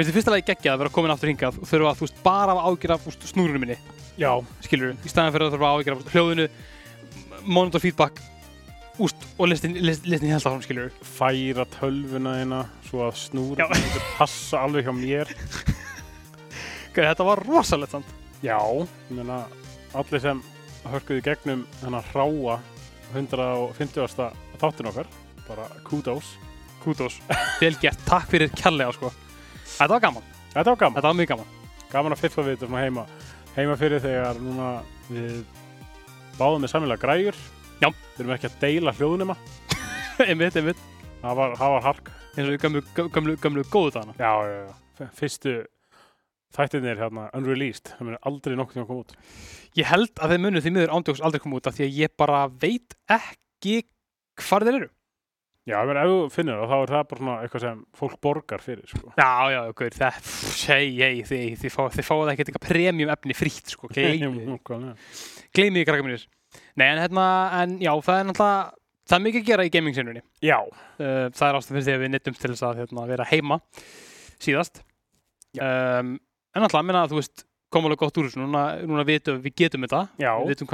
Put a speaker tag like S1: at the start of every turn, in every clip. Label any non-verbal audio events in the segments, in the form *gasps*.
S1: Mér finnst þið fyrsta lagi geggjað að vera komin aftur hingað og þurfa að þú veist bara að ágjöra snúrunum minni,
S2: Já,
S1: skilur í staðan fyrir að þurfa að ágjöra hljóðinu, monitor feedback, úst, og listin, list, listin held áfram, skilur
S2: færa tölvuna hérna svo að snúra
S1: Já.
S2: þetta passa alveg hjá mér. *laughs*
S1: Þetta var rosalegt samt.
S2: Já, ég meina, allir sem hörkuðu í gegnum þennan hráa 150. þáttin okkar, bara kudos.
S1: Kudos. Vel gert, takk fyrir kærlega, sko. Þetta var gaman,
S2: Þetta var gaman.
S1: þetta var mjög gaman.
S2: Gaman að fiffa við þetta svona heima, heima fyrir þegar núna við báðum með samilega græjur.
S1: Já.
S2: Við erum ekki að deila hljóðnema. *laughs*
S1: einmitt, einmitt.
S2: Það var, það var hark.
S1: Eins og í gömlu, gömlu, gömlu góðu dana.
S2: Já, já, já. Fyrstu þættirnir hérna, unreleased, það munir aldrei nokkuð tíma að koma út.
S1: Ég held að þeir munu því miður ándjóks aldrei koma út af því að ég bara veit ekki hvar þeir eru.
S2: Já, ef þú finnir það, þá er það bara svona eitthvað sem fólk borgar fyrir, sko.
S1: Já, já, gaur, það, hei, hei, þið, þið, fá, fáið ekkert eitthvað premium efni frítt, sko, gleymið, gleymið krakka mínir. Nei, en hérna, en já, það er náttúrulega, það er mikið að gera í gaming-sinnunni.
S2: Já,
S1: Uh, það er ástæðan fyrir því að við nettum til þess að hérna, vera heima síðast. Um, en náttúrulega, minna að þú veist, kom alveg gott úr þessu, núna, núna vitum við, getum þetta, við vitum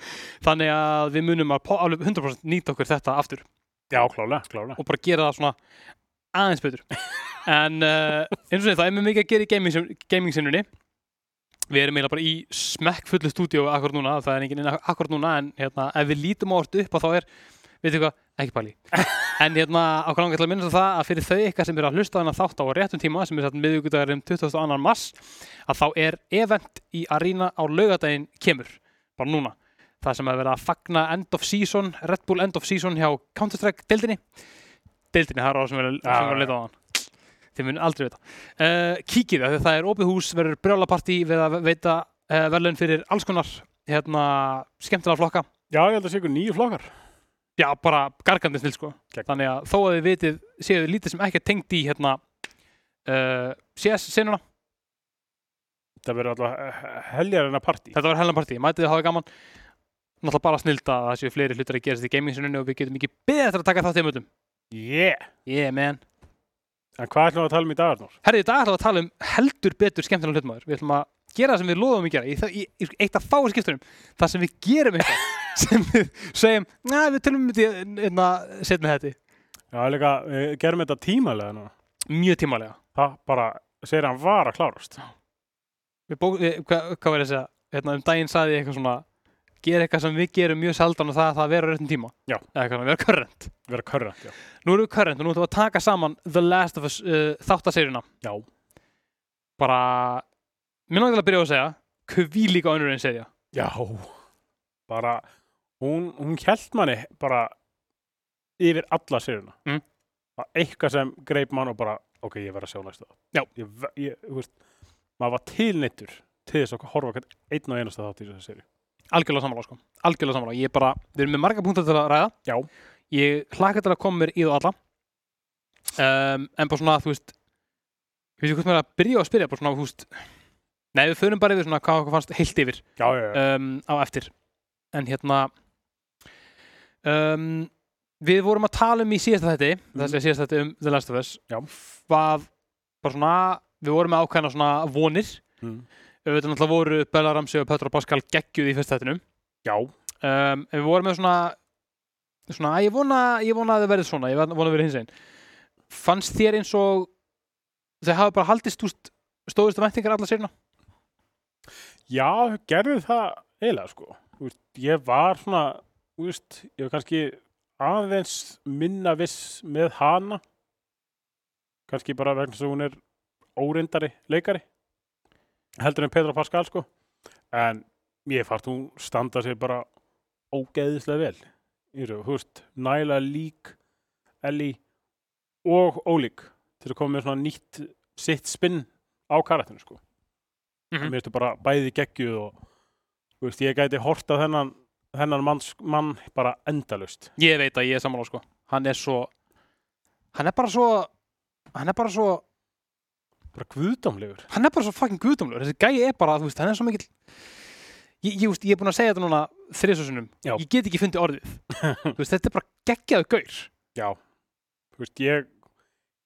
S1: við að. Þannig að við munum að alveg 100% nýta okkur þetta aftur
S2: já, klálega, klálega.
S1: og bara gera það svona aðeins betur en uh, eins og því það er mjög mikið að gera í gaming, gaming sinnunni við erum eiginlega bara í smekkfullu stúdíu akkur núna, það er enginn inn akkur núna en hérna, ef við lítum á orð upp að þá er veitum hvað, ekki pæli *laughs* en hérna, ákvæm langar til að minnast það að fyrir þau ykkar sem eru að hlusta á þennan þátt á réttum tíma sem er satt miðvíkudagur um 22. mars að þá er event í Arena á laugadaginn kemur, bara núna það sem er verið að fagna end of season Red Bull end of season hjá Counter-Strike deildinni. Deildinni, það er á sem sem verið að leita á hann. Þið mun aldrei vita. Uh, kíkið það, það er opið hús, verður brjálapartí við að veita uh, verðlaun fyrir alls konar hérna, skemmtilega flokka.
S2: Já, ég held að sé ykkur nýju flokkar.
S1: já, bara gargandi snill sko.
S2: Gegn.
S1: þannig að þó að þið vitið, séu þið lítið sem ekki er tengt í hérna uh, CS sinuna,
S2: Það verður alltaf heljar en að partí.
S1: þetta var hellan partí mætið þið hafa gaman náttúrulega bara snilda að það séu fleiri hlutar að gerast í gaming sinunni og við getum ekki beðið eftir að taka þátt í mötum
S2: Yeah!
S1: yeah man
S2: En hvað ætlum við að tala um í dag, Arnór?
S1: Herri, í dag ætlum við að tala um heldur betur skemmtilega hlutmaður. Við ætlum að gera það sem við loðum að gera. Í, það- í, í eitt af fáið skiptunum, það sem við gerum eitthvað, *laughs* sem við segjum, næ, við tölum um þetta hérna, setna þetta.
S2: Já, líka, við gerum þetta tímalega núna.
S1: Mjög tímalega.
S2: Það bara, segir hann var að klárast.
S1: Við bó, við, hvað, hvað var ég að segja? Hérna, um daginn sagði ég eitthvað svona, gera eitthvað sem við gerum mjög sjaldan og það, það vera á réttum tíma.
S2: Já.
S1: Eða eitthvað, vera current.
S2: Vera körrant, já.
S1: Nú erum við current og nú ætlum við að taka saman The Last of Us uh, þáttaseríuna.
S2: Já.
S1: Bara, mér náttúrulega að byrja að segja, hví líka önnur en serja.
S2: Já. Bara, hún, hún held manni bara yfir alla séruna.
S1: Mm.
S2: Eitthvað sem greip mann og bara, ok, ég verð að sjá næstu það.
S1: Já.
S2: Ég, ég, þú veist, maður var tilneittur til þess að horfa einn og einasta þátt í þessu séri.
S1: Algjörlega sammála, sko. Algjörlega sammála. Ég er bara, við erum með marga punktar til að ræða.
S2: Já.
S1: Ég hlaka til að koma mér í þú alla. Um, en bara svona, þú veist, við veitum hvað mér að byrja að spyrja, bara svona, þú veist, nei, við förum bara yfir svona hvað okkur fannst heilt yfir
S2: Já, já, já.
S1: um, á eftir. En hérna, um, við vorum að tala um í síðasta þetta,
S2: Mhm.
S1: þessi síðasta þetta um The Last of Us,
S2: Já.
S1: hvað, bara svona, við vorum með ákveðna svona vonir,
S2: Mm.
S1: Auðvitað náttúrulega voru Bella Ramsey og Petra Pascal geggjuð í fyrst þettinum
S2: Já.
S1: um, en við vorum með svona svona, ég vona, ég vona að það verði svona ég vona að verði hins einn fannst þér eins og þau hafa bara haldist úst, stóðustu væntingar alla sérna
S2: Já, gerði það eiginlega sko. Veist, ég var svona, veist, ég var kannski aðeins minna viss með hana. Kannski bara vegna þess að hún er óreindari leikari. Heldur en Petra Pascal sko. En ég fannst hún standa sér bara ógeðislega vel. Í þessu, þú veist, næla lík, Ellie og ólík til að koma með svona nýtt sitt spinn á karatinu sko
S1: Mhm.
S2: mér ertu bara bæði geggjuð og veist, ég gæti horta þennan þennan manns, mann bara endalust
S1: ég veit að ég er sammála sko hann er svo hann er bara svo hann er bara svo
S2: bara guðdómlegur
S1: hann er bara svo fucking guðdómlegur þessi gæi er bara, þú veist, hann er svo mikill ég, ég, veist, ég er búin að segja þetta núna þriðsvarsunum,
S2: Já.
S1: ég get ekki fundið orðið *laughs* veist, þetta er bara geggjaðu gaur
S2: já, þú veist, ég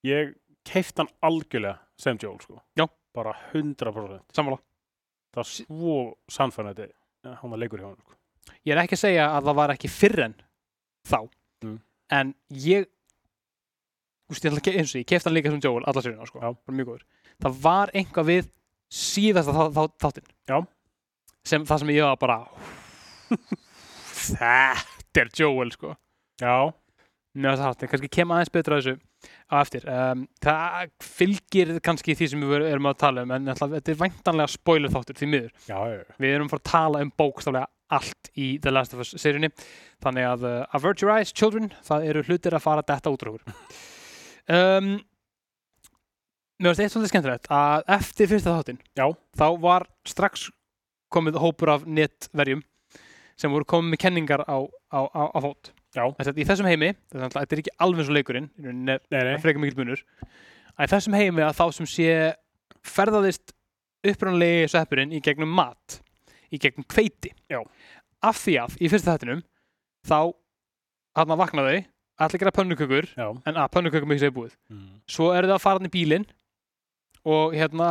S2: ég keift hann algjörlega sem Joel sko.
S1: Já.
S2: Bara 100%.
S1: sammála
S2: Það var svo sannfærandi að hann var leikur hjá hann sko.
S1: ég er ekki að segja að það var ekki fyrr en þá
S2: Mm.
S1: en ég úst, ég ætla ekki eins og ég kefti hann líka sem Joel alla sérina sko, bara mjög góður það var einhvað við síðasta þá, þá, þáttinn
S2: Já.
S1: sem það sem ég var bara þetta er Joel sko
S2: Já,
S1: hart, en kannski kem aðeins betra að þessu á eftir. Um, það fylgir kannski því sem við erum að tala um, en ætla, þetta er væntanlega spoiler þáttur því miður.
S2: já.
S1: Við erum fara að tala um bókstaflega allt í The Last of Us seríunni. Þannig að uh, avert your eyes, children, það eru hlutir að fara detta út úr okkur. Um, mér finnst eitt svolítið skemmtilegt að eftir fyrsta þáttinn, þá var strax komið hópur af netverjum sem voru komið með kenningar á, á, á, á að í þessum heimi, þetta er ekki alveg og leikurinn, er það frekar mikill munur að í þessum heimi að þá sem sé ferðaðist upprannlegi sveppurinn í gegnum mat í gegnum kveiti
S2: Já.
S1: af því að í fyrsta þettinum þá hann að vakna þau allir gera pönnukökur
S2: já.
S1: en að pönnukökum ekki segja búið.
S2: Mm.
S1: svo eru þau að fara hann í bílinn og hérna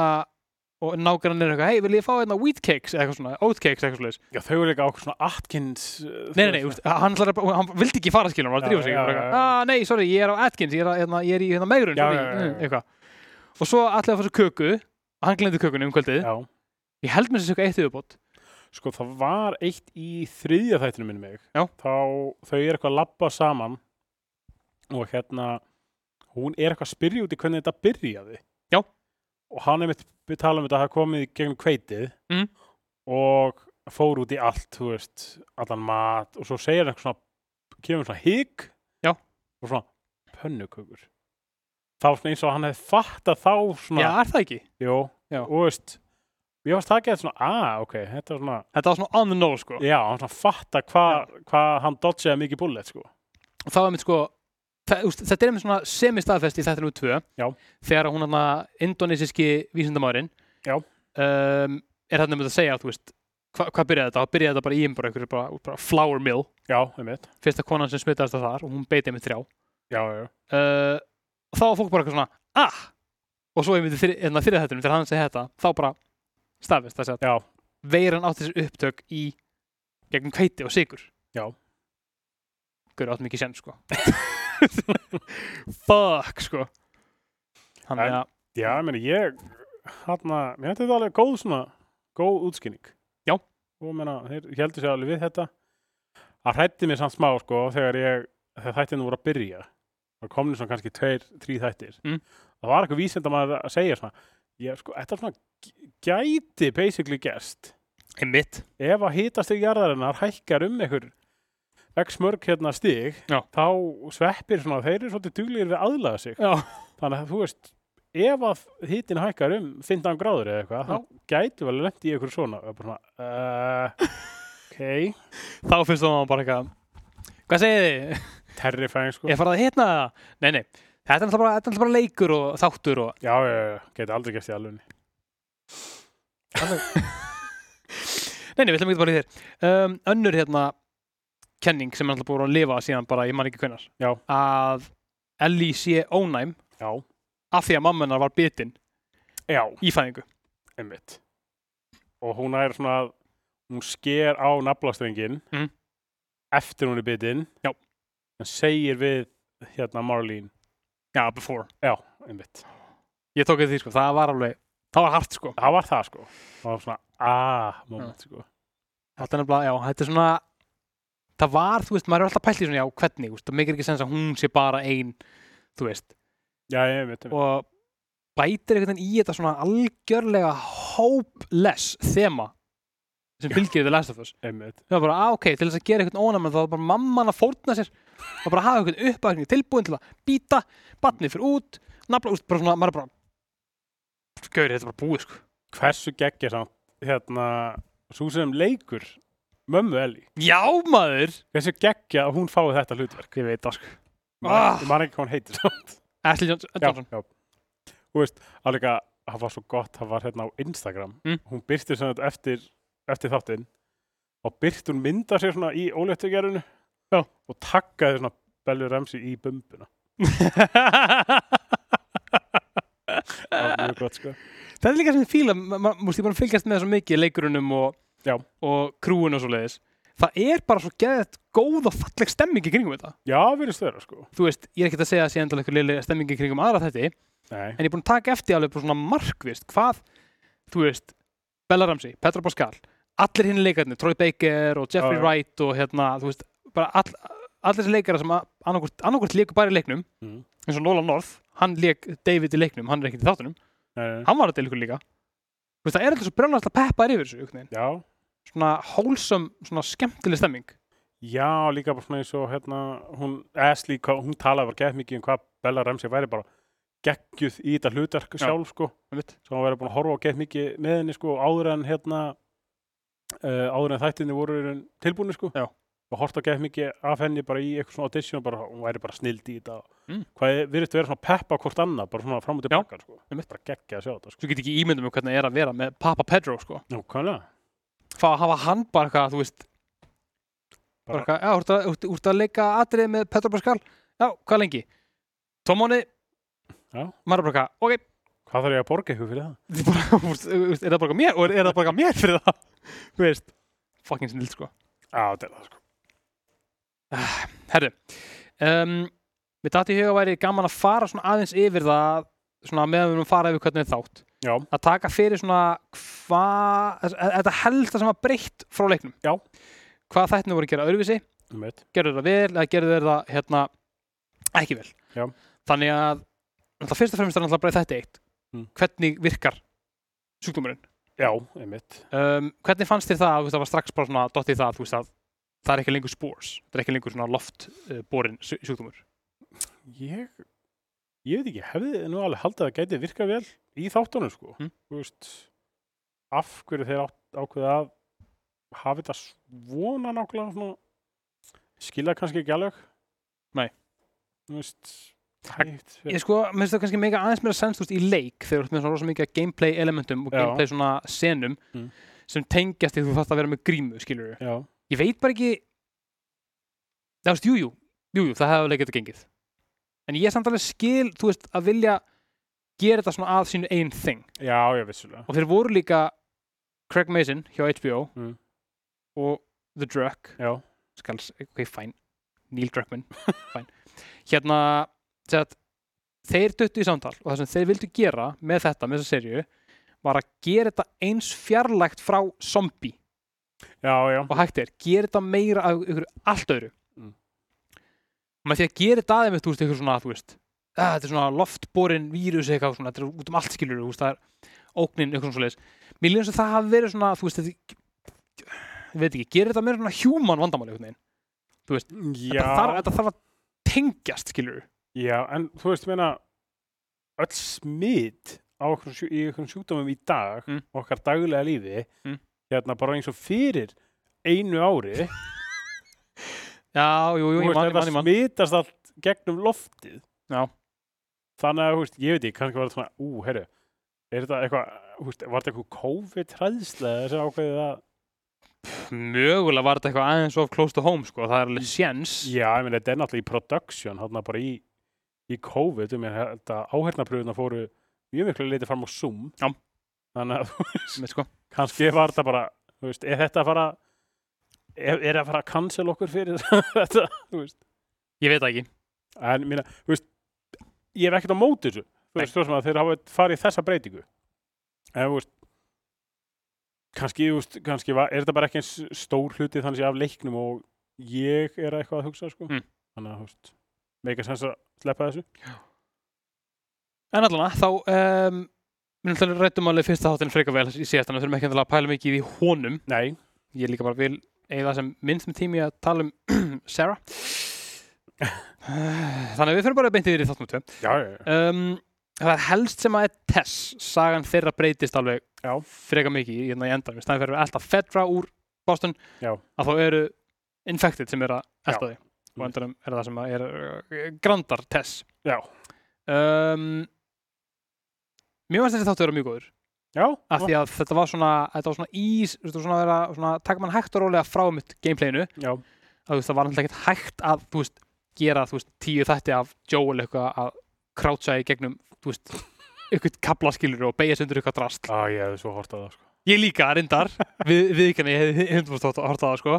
S1: og nágrann er eitthvað, hei, vil ég fá hérna wheat cakes? Eitthvað svona, oat cakes eitthvað slags
S2: Já, þau eru líka ákveð svona Atkins uh,
S1: nei, nei, nei, úst, hann, að- hann vildi ekki fara skilur, hann var að drífa sig ah, nei, sorry, ég er á Atkins ég er, að, hérna, ég er í hérna megrun mm, og svo allir að fá sér köku og hann glemdi kökunni um kvöldið.
S2: Já,
S1: ég held með þessu eitthvað eitt yfirbót.
S2: Sko það var eitt í þriðja þættinu minni mig.
S1: Já.
S2: þá þau eru eitthvað að labba saman og hérna hún er eitthvað að spyrja út í hvernig þetta byrjaði
S1: Já.
S2: og hann er mitt við tala um þetta að hafa komið gegnum kveitið
S1: Mhm.
S2: og fór út í allt þú veist, allan mat og svo segir hann eitthvað svona kemur svona
S1: Já.
S2: og svona pönnukökur þá svona eins og hann hefði fattað þá svona,
S1: já, er það ekki?
S2: jú,
S1: Já.
S2: og veist ég varst það ekki svona, ah, ok, þetta var svona
S1: þetta var svona on the nose sko
S2: Já, hann svona fatta hvað hva hann dodgeði mikið bullet sko.
S1: og það var mitt sko það, þetta er einmitt svona semi-staðfest í þetta nú tvö
S2: Já.
S1: þegar hún hann að indonesíski vísindamæðurinn um, er þarna með að segja þú veist, hva, hvað byrjaði þetta? Það byrjaði þetta bara í einhverju bara, bara, bara flour mill
S2: Já, einmitt.
S1: fyrsta konan sem smitaðist það þar og hún beiti með þrjá
S2: Já, já,
S1: uh, þá var fólk bara eitthvað svona ah! og svo einmitt fyrir, hérna, fyrir þetta þegar hann segi þetta, þá bara staðfest þess að
S2: já,
S1: veiran átti þessi upptök í gegnum kveiti og sigur
S2: Já.
S1: Gaur átt mikið senn sko *laughs* fuck sko þannig að
S2: já, ég meni, ég hann að, mér hætti þetta alveg góð svona, góð útskynning.
S1: Já.
S2: Og meina, þeir heldur sér alveg við þetta. Það hrætti mér samt smá, sko, þegar ég, þegar þættinu voru að byrja. Það komni svona kannski tveir, þrý þættir.
S1: Mm.
S2: Það var eitthvað vísindamaður að segja svona, ég, sko, þetta svona gæti basically gerst.
S1: einmitt
S2: ef að hitastig jarðarinnar hækkar um einhver x mörg hérna stig
S1: Já.
S2: þá sveppir svona, þeir eru svolítið duglegir við að aðlaga sig.
S1: Já,
S2: þannig að þú veist, ef að hitin hækkar um 15 gráður eða eitthvað þá gætu vel lendi í einhver svona og bara svona, uh, ok. *laughs*
S1: Þá finnst það bara eitthvað hvað segið þið?
S2: terrifying sko.
S1: Ég farið að hitna? Það? Nei, nei, þetta er alltaf bara, er alltaf bara leikur og þáttur og
S2: já, geti aldrei gert í alvegni *laughs*
S1: Nei, nei, við ætlum ekki bara í þér. Um, Önnur hérna kenning sem er alltaf búin að lifa síðan bara, ég man ekki hvenær.
S2: Já.
S1: að Ellie sé ónæm
S2: já,
S1: af því að mamma hennar var bitin
S2: já,
S1: í fæðingu.
S2: Einmitt. Og hún er svona hún sker á naflastrengin
S1: Mhm.
S2: eftir hún er bitinn
S1: Já.
S2: en segir við hérna Marlene.
S1: Já, before.
S2: Já, einmitt.
S1: Ég tók eftir því, sko, það var alveg það var hart, sko.
S2: Það var það sko. Það var svona ah moment sko.
S1: Þetta er nefnilega, já, þetta er svona það var, þú veist, maður er alltaf pælt í svona, já, hvernig, það meikir ekki sens að hún sé bara ein, þú veist.
S2: Já, ég einmitt, einmitt.
S1: og bætir einhvern veginn í þetta svona algjörlega hopeless þema sem fylgir The Last of Us. Það var bara, að ok, til þess að gera einhvern ónæm þá var bara mamman að fórna sér og bara hafa einhvern uppækning tilbúin til að býta batnið fyrir út, nafla, úst, bara svona, maður er bara Gauri, þetta er bara búið, sko.
S2: Hversu geggja samt hérna svo sem leikur mömmu Ellie
S1: Já, maður!
S2: hversu geggja að hún fái þetta hlutverk
S1: Ég veit það, sko
S2: ah.
S1: Ah.
S2: ég man ekki hvað hún heitir samt. *laughs*
S1: Ashley Johnson,
S2: já, já. þú veist, alveg að það var svo gott það var hérna á Instagram
S1: Mm.
S2: hún byrti þetta eftir, eftir þáttinn og byrti hún mynda sér svona í óléttugerinu
S1: Já.
S2: og takkaði svona Bellu Ramsey í bumbuna *laughs* það var mjög gott sko
S1: Það er líka sem ég fíla, maður múst ég bara að fylgjast með svo mikið leikurunum og,
S2: Já.
S1: og krúun og svo leiðis. Það er bara svo geðið góð og falleg stemming í kringum þetta.
S2: já, virðist vera sko
S1: Þú veist, ég er ekkert að segja að sé endalega eitthvað liðlega stemming í kringum aðra þetta,
S2: nei,
S1: en ég er búin að taka eftir alveg bara svona markvist, hvað, þú veist, Bella Ramsey, Petra Pascal, allir hinn leikarnir, Troy Baker og Jeffrey
S2: Já, já.
S1: Wright og hérna, þú veist, bara all, allir þessi leikara sem annarkvort leikur bara í leiknum,
S2: mm.
S1: eins og Nolan North, hann leik David í leiknum, hann er ekkert í þáttunum,
S2: nei, nei.
S1: hann var að deilíkur líka. Þú veist, það er alltaf svo brjónast að peppa yfir þessu, einhvern veginn.
S2: já,
S1: svona hólsum, svona skemmtileg stemming.
S2: já, líka bara svona eins og hérna, hún, Ashley, hún talaði bara gett mikið um hvað Bella Ramsey væri bara geggjuð í þetta hlutverk
S1: Já.
S2: sjálf sko sem hann væri búin að horfa á gett mikið með henni sko áður en hérna uh, áður en þættinni voru tilbúinu sko
S1: Já.
S2: og horta gett mikið af henni bara í eitthvað svona audition og bara, hún væri bara snild í þetta
S1: Mm.
S2: hvað er- virðist vera svona peppa hvort annað bara svona fram og tilbaka sko bara geggja að sjá þetta sko
S1: Svo get ég ekki ímyndum um hvernig það er að vera með Papa Pedro, sko.
S2: Nákvæmlega
S1: Fá að hafa hann bara eitthvað, þú veist, bara eitthvað, já, úr að, úr, að leika atrið með Pedro Pascal. Já, hvað lengi? Tómáni.
S2: Já.
S1: Maður bara eitthvað, ok,
S2: Hvað þarf ég að borga ykkur fyrir það? *laughs*
S1: Er það bara mér, og er það bara mér fyrir það? *laughs* Þú veist, fucking snill, sko.
S2: Já, þetta er það sko
S1: Herru, um, mér dætti í huga væri gaman að fara svona aðeins yfir það, svona meðan við erum að fara yfir hvernig er þátt.
S2: Já,
S1: Að taka fyrir svona hvað, þetta helsta sem var breytt frá leiknum.
S2: Já.
S1: Hvað þættinu voru að gera öðruvísi,
S2: um
S1: gerðu það vel eða gerðu þeir það hérna ekki vel.
S2: Já.
S1: Þannig að, náttúrulega fyrst og fremst er náttúrulega bara þetta eitt.
S2: Mm.
S1: Hvernig virkar sjúkdómurinn?
S2: Já, um
S1: Um, hvernig fannst þér það, veist, það var strax bara svona dottið það, þú veist, að það er ekki lengur spores, það er ekki lengur svona loftborin uh, sjúkdómur.
S2: Ég, ég veit ekki, hefði nú alveg haldið að það gæti virkað vel í þáttunum sko.
S1: Mm.
S2: Veist, af hverju þeir átt, ákveða að hafa þetta svona nákvæmlega skilja kannski ekki alveg.
S1: Nei.
S2: Veist,
S1: Hægt. Ég sko, mér finnst það kannski mega aðeins meira sens, þú veist, í leik, þegar þú með svona rosa mikið gameplay elementum og
S2: Já.
S1: gameplay svona senum
S2: Mm.
S1: sem tengjast því þú þarft að vera með grímu.
S2: Já,
S1: Ég veit bara ekki, það veist, jú, jú, jú, jú, það hefði alveg getað gengið. En ég er samt alveg skil, þú veist, að vilja gera þetta svona að sínu einn thing.
S2: já, ég vissulega.
S1: Og þeir voru líka Craig Mason hjá HBO
S2: Mm.
S1: og The Drug
S2: Já,
S1: skal, ok, fæn Neil Druckmann, *laughs* fæn hérna, að þeir duttu í samtal og það sem þeir vildu gera með þetta, með þessa serju var að gera þetta eins fjarlægt frá zombie
S2: já, já.
S1: og hægt er, gera þetta meira af ykkur allt öðru
S2: Mm.
S1: og með því að gera þetta aðeins, þú veist, ykkur svona, þú veist að, þetta er svona loftborin vírus eitthvað svona, þetta er út um allt skilur, þú veist, það er ógnin, eitthvað svona mér líður eins og það hafi verið svona, þú veist, þetta ég veit ekki, gera þetta meira svona human vandamáli, einhvern veginn?
S2: Já,
S1: þetta þarf, þetta þarf að tengjast, skilur
S2: já, en þú veist, meina, öll smitt á okkur, í okkur sjúkdómum í dag,
S1: Mm.
S2: okkar daglega lífi,
S1: Mm.
S2: hérna bara eins og fyrir einu ári, *laughs*
S1: já, jú, jú,
S2: Þú
S1: ég
S2: veist,
S1: man, ég
S2: þetta
S1: man, ég man.
S2: smitast allt gegnum loftið.
S1: Já.
S2: Þannig að, veist, ég veit ekki, kannski var þetta svona ú, herru, er þetta eitthvað veist, var þetta eitthvað COVID-hræðslega þessi ákveðið að,
S1: mögulega var þetta eitthvað aðeins of close to home, sko, það er alveg séns
S2: já, ég meina, þetta er náttúrulega í production, hérna bara í í COVID, ég meina, þetta áhernapröfuna fóru mjög miklu leiti fram á Zoom
S1: Já.
S2: þannig að, þú veist,
S1: sko.
S2: kannski var þetta bara þú veist, er þetta að fara er, er að fara að cancel okkur fyrir *laughs* þetta, þú veist
S1: ég veit ekki
S2: En mína, þú veist, ég hef ekkert á móti þessu. Þú veist, að þeir hafa farið þessa breytingu. En þú veist, kannski, þú veist, kannski var, er þetta bara ekki eins stór hluti þannig af leiknum og ég er eitthvað að hugsa, sko.
S1: Mm.
S2: Þannig að, þú veist, meika sens að sleppa þessu.
S1: En allan þá um, Við náttúrulega rættum alveg fyrsta þáttinn frekar vel í síðast, þannig að þurfum ekki að pæla mikið í honum.
S2: Nei,
S1: Ég líka bara vil eiga sem minnst með tími að tala um *clears throat* Sarah. *sighs* Þannig að við fyrir bara beint yfir í þáttum tvö.
S2: já, já, já.
S1: Um, það er helst sem að er Tess, sagan þeirra breytist alveg
S2: Já.
S1: frekar mikið í, í endan. Við stæðum fyrir alltaf Fedra úr Boston, að þá eru Infected sem er að
S2: Já.
S1: elta því. Og endanum er það sem að er uh, Grandar Tess.
S2: Já.
S1: Um, mér finnst þessi þáttu að vera mjög góður
S2: Já,
S1: af því að þetta var svona, þetta var svona ís þetta var svona að vera, svona, taka mann hægt og rólega frá mitt gameplayinu,
S2: já,
S1: að það var náttúrulega ekkert hægt að, þú veist, gera, þú veist, tíu þætti af Joel eitthvað að krátsa í gegnum, þú veist, eitthvað kablaskilur og beigja sig undir eitthvað drast
S2: Á, ég hefði svo hort á það, sko.
S1: ég líka reyndar. Við, við ekki ég hefði 100% hort á það sko.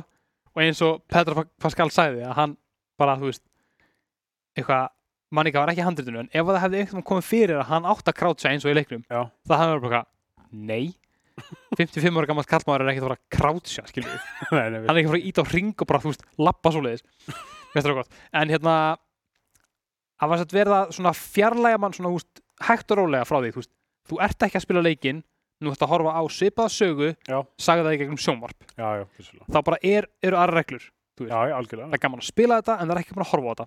S1: Og eins og Petra Pa- Pascal sagði að hann bara, þú veist eitthvað, mannika var ekki handritinu en ef það hefði einhvern komið fyrir að hann átt að krátsa eins og í leiknum,
S2: Já.
S1: það hefði verið bara nei. *laughs* 55 ára gammal kallmaður er ekkert að fara að krátsa
S2: nei,
S1: hann er ekki að fara að íta á ring og bara, þú veist, lappa svoleiðis veist það gott, en hérna það var sett verið að svona fjarlæga mann svona, veist, hægt og rólega frá því, veist, þú ert ekki að spila leikinn nú ert að horfa á svipaða sögu
S2: Já.
S1: sagði það í gegnum sjónvarp
S2: já, já, vissulega.
S1: þá bara er, eru aðra reglur
S2: Já, já, algjörlega.
S1: það er gaman að spila þetta en það er ekki bara að horfa á þetta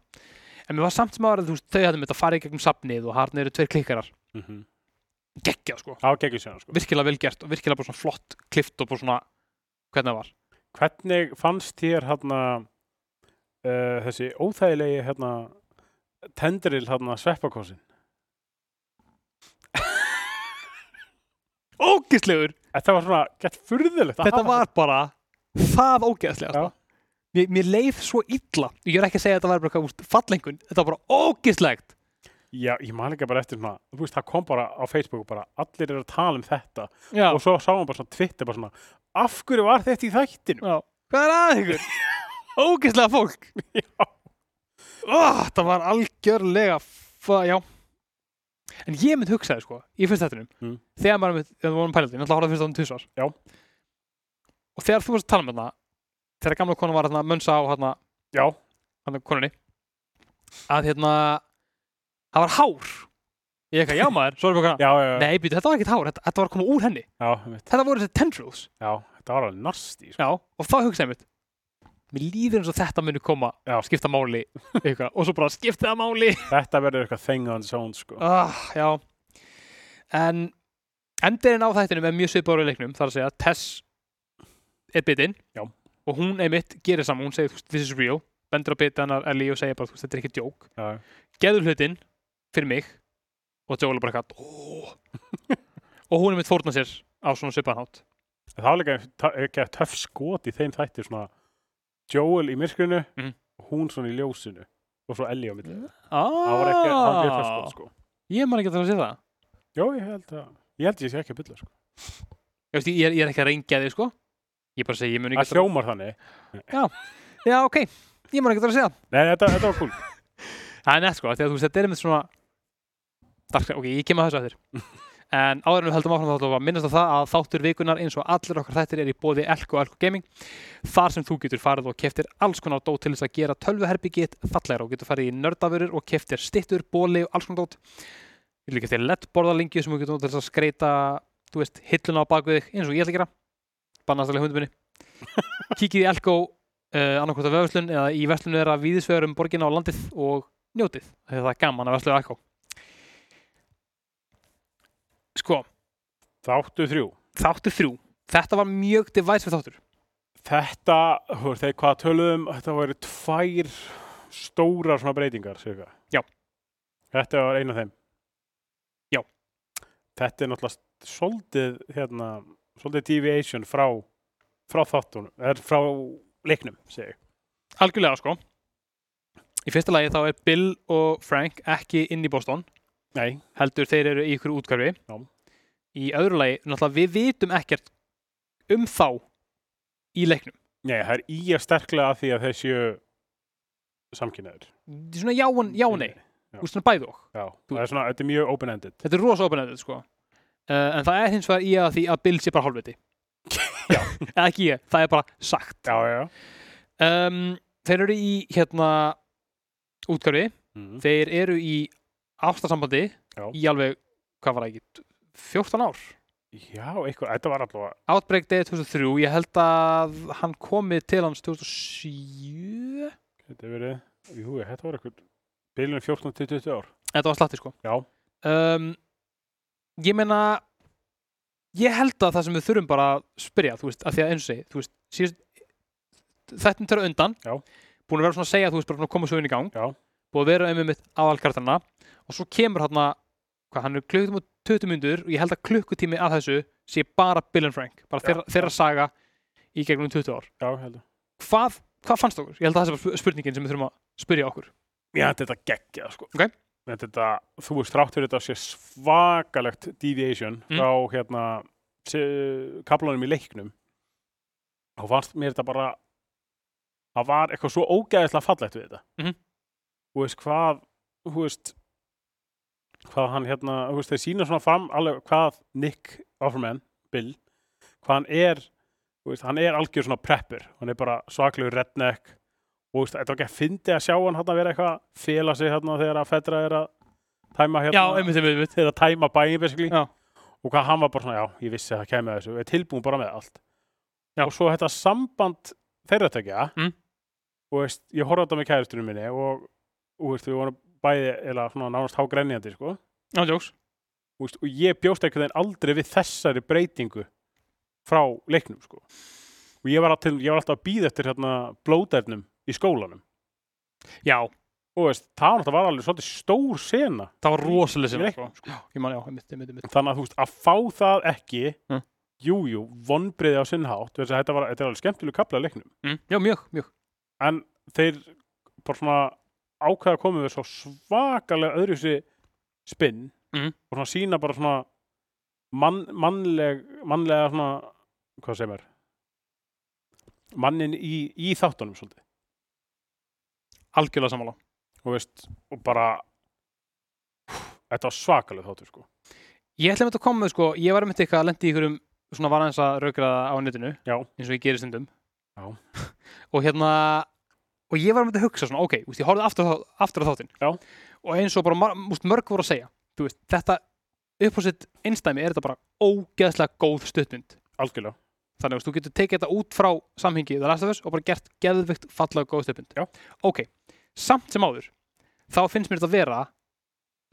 S1: en mér var samt sem ára þú veist þau hefðum þetta að fara í gegnum safnið og harna eru tveir klikkarar
S2: Mm -hmm.
S1: geggjað sko,
S2: Á, geggjum síðan, sko.
S1: virkilega vel gert og virkilega bara svona flott klift og bara svona hvernig það var
S2: Hvernig fannst þér hérna uh, þessi óþægilegi hérna tendril hérna sveppakossin? *laughs*
S1: ógeðslegur,
S2: Þetta var svona gett furðulegt. að
S1: þetta var bara það sko. mér, mér leið svo illa ég er ekki að segja að þetta var bara eitthvað, fallengun þetta var bara ógeðslegt
S2: Já, ég man líka bara eftir svona, þú veist, það kom bara á Facebook bara, allir eru að tala um þetta
S1: já,
S2: og svo sá hann bara svona Twitter bara svona, af hverju var þetta í þættinu?
S1: já. hvað er að ykkur *laughs* ógeðslega fólk. *laughs*
S2: Já.
S1: oh, það var algjörlega já. En ég mynd hugsaði sko í fyrst þettinum
S2: Mm.
S1: þegar maður mynd, þegar við vorum pælandi, ég náttúrulega horfði fyrst þáttum tvisvar
S2: Já.
S1: og þegar þú varst að tala um þetta þegar gamla konan var að mönsa á hérna,
S2: Já,
S1: hérna konunni að hérna það var hár. Ég eitthvað, já *laughs* maður, svo er
S2: já, já, já,
S1: nei, býtu, þetta var ekkert hár, þetta, þetta var að koma úr henni.
S2: Já,
S1: þetta voru þessi tendrils.
S2: Já, þetta var alveg narsti, sko.
S1: já, og þá hugsaði ég mitt mér líður eins og þetta muni koma
S2: Já.
S1: skipta máli, eitthvað, og svo bara skipta máli. *laughs*
S2: Þetta verður eitthvað thing on its own, sko.
S1: ah, en endirinn á þættinum er mjög svipaður í leiknum þar að segja. Að Tess er bitinn. Og hún einmitt gerir saman, hún segir this is real. Bendur á bitið hennar Ellie og segir bara þetta er ekki djók geður hlutin fyrir mig og Joel er bara eitthvað "Ó." *laughs* og hún er mitt fórna sér á svona svipaðan hátt.
S2: Það ta- ekki töff skot í þeim þætti svona Joel í myrkrinu og hún svona í ljósinu og svo Ellie á milli.
S1: ah,
S2: Það var ekki, það ekki töff skot, sko.
S1: ég man ekki að það að sé það
S2: Jó, ég held að, ég held ég sé ekki að bylla, sko.
S1: ég, veist, ég, er, ég er ekki að reyngja þig sko ég bara segi, ég mun ekki
S2: Það hljómar þannig.
S1: já ok, ég man ekki að það að segja
S2: Nei, þetta, þetta var cool. *laughs*
S1: það er nett sko, að þú veist, þetta er einmitt svona dark, ok, ég kem að þessu eftir *laughs* en áður en við höldum áfram þá að minnast á það að þáttur vikunar eins og allir okkar þættir er í bóði Elko og Elko Gaming. Þar sem þú getur farið og keftir alls konar dót til þess að gera tölvuherbyggið fallegra og getur farið í nördafurur og keftir stittur, bóli og alls konar dót. Við líka til LED-borðalingju sem þú getur notað til þess að skreita þú veist, hilluna á baku þig eins og ég ætla að gera. Bannastalega hundum minni. *laughs* Kíkið í Elko uh, annarkvort af vefslun eða í verslunni þeirra víðisvegar um borgina og landið og njótið, það er gaman að versla í Elko sko,
S2: Þáttu þrjú.
S1: þáttur þrjú þetta var mjög divisive þáttur
S2: Þetta, veist, þegar hvað töluðum, þetta voru tvær stórar svona breytingar, sér
S1: Já.
S2: Þetta var eina af þeim.
S1: Já.
S2: Þetta er náttúrulega svolítið, hérna, svolítið deviation frá, frá þáttunum, er frá leiknum, segi ég.
S1: algjörlega sko í fyrsta lagi þá er Bill og Frank ekki inn í Boston
S2: Nei,
S1: heldur þeir eru í ykkur útkvarfi
S2: Já.
S1: Í öðru lagi, náttúrulega við vitum ekkert um þá í leiknum
S2: nei, það er í að sterklega að því að þeir séu samkynnaður.
S1: Svona já og, nei, þú veist svona bæði og
S2: Já, það er svona, þetta er mjög open-ended.
S1: þetta er rosa open-ended sko uh, en það er hins vegar í að því að Bill sé bara hálfviti *laughs*
S2: Já.
S1: eða ekki ég, það er bara sagt
S2: Já, já,
S1: um, þeir eru í hérna útkvarfi,
S2: Mm.
S1: þeir eru í ástasambandi
S2: Já.
S1: í alveg, hvað var það ekki 14 ár
S2: Já, eitthvað, þetta var allavega,
S1: Outbreak Day 2003, ég held að hann komi til hans 2007
S2: þetta er verið, jú, þetta var eitthvað, bylunum 14 til 20 ár.
S1: Þetta var slatti sko
S2: Já.
S1: um, Ég meina ég held að það sem við þurfum bara að spyrja, þú veist, að því að eins og segi þú veist, síðust þetta er undan,
S2: Já.
S1: búin að vera svona að segja þú veist, bara að koma svo inn í gang
S2: Já.
S1: búin að vera um mitt aðalkartarna og svo kemur hann hvað, hann er klukkutíma og 20 myndur og ég held að klukkutími að þessu sé bara Bill and Frank, bara þeirra, þeirra saga í gegnum 20 ár.
S2: Já.
S1: Hvað, hvað fannst okkur? Ég held að það bara spurningin sem við þurfum að spyrja okkur.
S2: Já, þetta geggjað, sko.
S1: Ok.
S2: en þetta, þú veist, þrátt fyrir þetta sé svakalegt deviation
S1: Mm.
S2: frá hérna kaflanum í leiknum þá fannst mér þetta bara það var eitthvað svo ógæðislega fallegt við þetta
S1: Mhm.
S2: þú veist hvað þú veist hvað hann hérna, þú veist, þeir sína svona fram alveg hvað Nick Offerman Bill, hvað hann er þú veist, hann er algjör svona prepper hann er bara svaklegur redneck og þú veist, þetta var ekki að fyndi að sjá hann hann vera eitthvað fela sig hérna þegar að Fedra er að tæma hérna
S1: Já, einmitt, einmitt,
S2: þegar að tæma bæin basically
S1: Já.
S2: og hvað hann var bara svona, já, ég vissi að það kemur þessu við erum tilbúin bara með allt
S1: Já.
S2: og svo þetta samband þeirra tekja
S1: Mm.
S2: og veist, ég horfði á þetta með kæristunum minni og, og veist, við vorum bæði eða svona nánast hágrænjandi sko.
S1: Já, jóks.
S2: og, veist, og ég bjóst ekki þeim aldrei við þessari breytingu frá leiknum sko. og ég var, að, til, ég var alltaf að býða eftir hérna, blóðærnum í skólanum
S1: Já,
S2: og veist, það var alveg svolítið stór sena
S1: það var rosalega sem, sko.
S2: sko. Þannig að þú veist, að fá það ekki
S1: Mm.
S2: jú, jú, vonbriði á sinnhátt þetta, var, þetta er alveg skemmtileg kapla leiknum
S1: Mm. Já, mjög, mjög.
S2: en þeir bara svona ákveða að koma við svo svakalega öðruvísi spinn
S1: Mhm.
S2: og svona sína bara svona mann, mannleg mannlega svona, hvað segir mér mannin í, í þáttunum svolítið
S1: Algjörlega sammála.
S2: og veist, og bara þetta var svakalega þáttur sko
S1: Ég ætla að koma með, sko, ég var einmitt eitthvað að lendi í ykkurum svona var aðeins að raukraða á netinu
S2: Já.
S1: eins og ég gerir stundum *laughs* og hérna og ég var einmitt að hugsa svona, ok, úst, ég horfði aftur, aftur á þáttinn
S2: Já.
S1: og eins og bara úst, mörg voru að segja þú veist, þetta upp á sitt einstæmi er þetta bara ógeðslega góð stuttmynd
S2: algjörlega,
S1: þannig að þú getur tekið þetta út frá samhengi The Last of Us og bara gert geðvikt fallega góð stuttmynd
S2: Já.
S1: ok, samt sem áður þá finnst mér þetta vera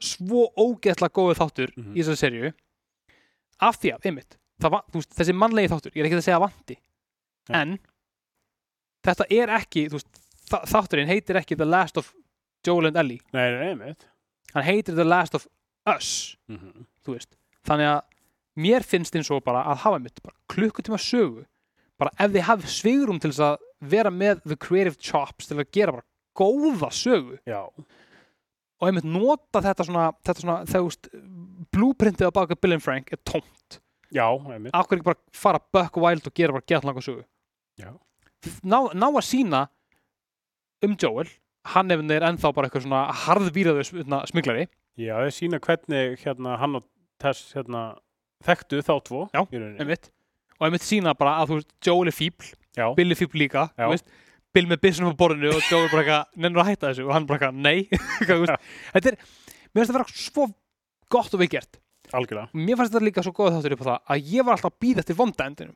S1: svo ógeðslega góðu þáttur
S2: Mhm.
S1: í þessari serju af því að, einmitt það, va- þú veist, þessi mannlegi þáttur, ég er ekki að segja vanti
S2: Já.
S1: en þetta er ekki, þú veist þátturinn heitir ekki The Last of Joel and Ellie,
S2: nei, nei, nei, nei.
S1: hann heitir The Last of Us
S2: Mm -hmm.
S1: þú veist, þannig að mér finnst eins og bara að hafa mitt bara klukkutíma sögu bara ef þið hafið svigrum til þess að vera með the creative chops til að gera bara góða sögu
S2: já,
S1: og einmitt nota þetta svona, þetta svona þegar blueprintið á baka Bill and Frank er tómt,
S2: já, einmitt
S1: akkur ekki bara fara buck wild og gera bara gett langa sögu
S2: Já.
S1: ná, ná að sína um Joel hann ef hann er ennþá bara eitthvað svona harðvíraður smiglari.
S2: Já, þeir sína hvernig hérna hann og Tess hérna þekktu þá tvo
S1: Já, einmitt. Og einmitt sína bara að þú veist, Joel er fíbl
S2: Já,
S1: Bill er fíbl líka
S2: Já.
S1: þú veist, Bill með byssunum á borðinu og Joel bara eitthvað, nennur að hætta þessu. Og hann bara eitthvað, nei. *laughs* Þetta er, mér finnst það vera svo gott og vel gert.
S2: Algjörlega.
S1: mér fannst þetta líka svo góð þáttur upp á það að ég var alltaf að býða eftir vonda endinum.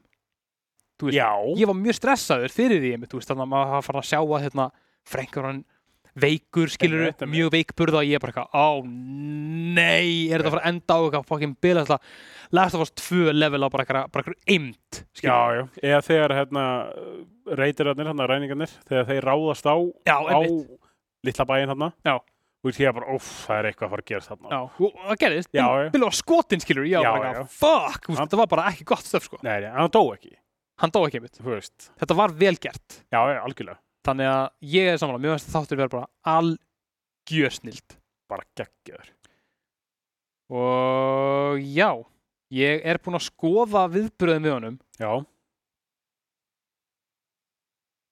S1: Ég var mjög stressaður fyrir því einmitt, þú veist, þannig að maður að fara að sjá að hérna, Frank var hann veikur, skilur
S2: einmitt.
S1: mjög veikburða og ég er bara eitthvað, ó nei er þetta að fara að enda á eitthvað fucking bil alltaf, Last of Us 2 level á bara eitthvað, eimt
S2: já, já. Eða þegar hérna reytirarnir, hérna ræningarnir, þegar þeir ráðast á
S1: já,
S2: á litla bæinn hérna.
S1: Já.
S2: Og þú ég bara, óf, það er eitthvað að fara að gerast þarna.
S1: já, og það
S2: já.
S1: Bill var skotin, skilur, ég
S2: Já,
S1: var bara eitthvað, fuck, þú þetta var bara ekki gott stöf, sko
S2: Nei, nei, hann dó ekki,
S1: hann dó ekki
S2: þú veist.
S1: þetta var vel gert
S2: Já, já, algjörlega.
S1: Þannig að ég er samanlega, mér finnst þáttur vera bara algjörsnild
S2: Bara geggjaður.
S1: og já ég er búinn að skoða viðbröðum við honum.
S2: Já,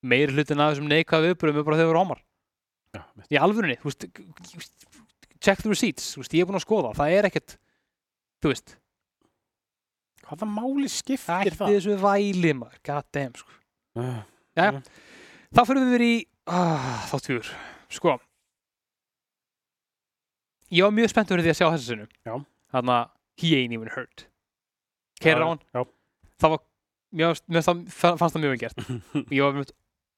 S1: meir hlutin af þessum neikvæða viðbröðum er bara þegar við rámar
S2: já,
S1: í alvörunni, þú veist check the receipts, þú veist, ég er búinn að skoða. Það er ekkert, þú veist.
S2: Hvaða máli skiptir
S1: ætti
S2: það?
S1: þessu væli maður, god damn sko.
S2: Uh,
S1: Jæja. Þá fyrir við verið í ah, þátt fjúr, sko. Ég var mjög spenntur fyrir því að sjá þessu sinu
S2: Já.
S1: þannig að he ain't even hurt. Keirir á hann.
S2: Já.
S1: það var, mér fannst það- fannst það mjög vel gert. *laughs* Ég var mjög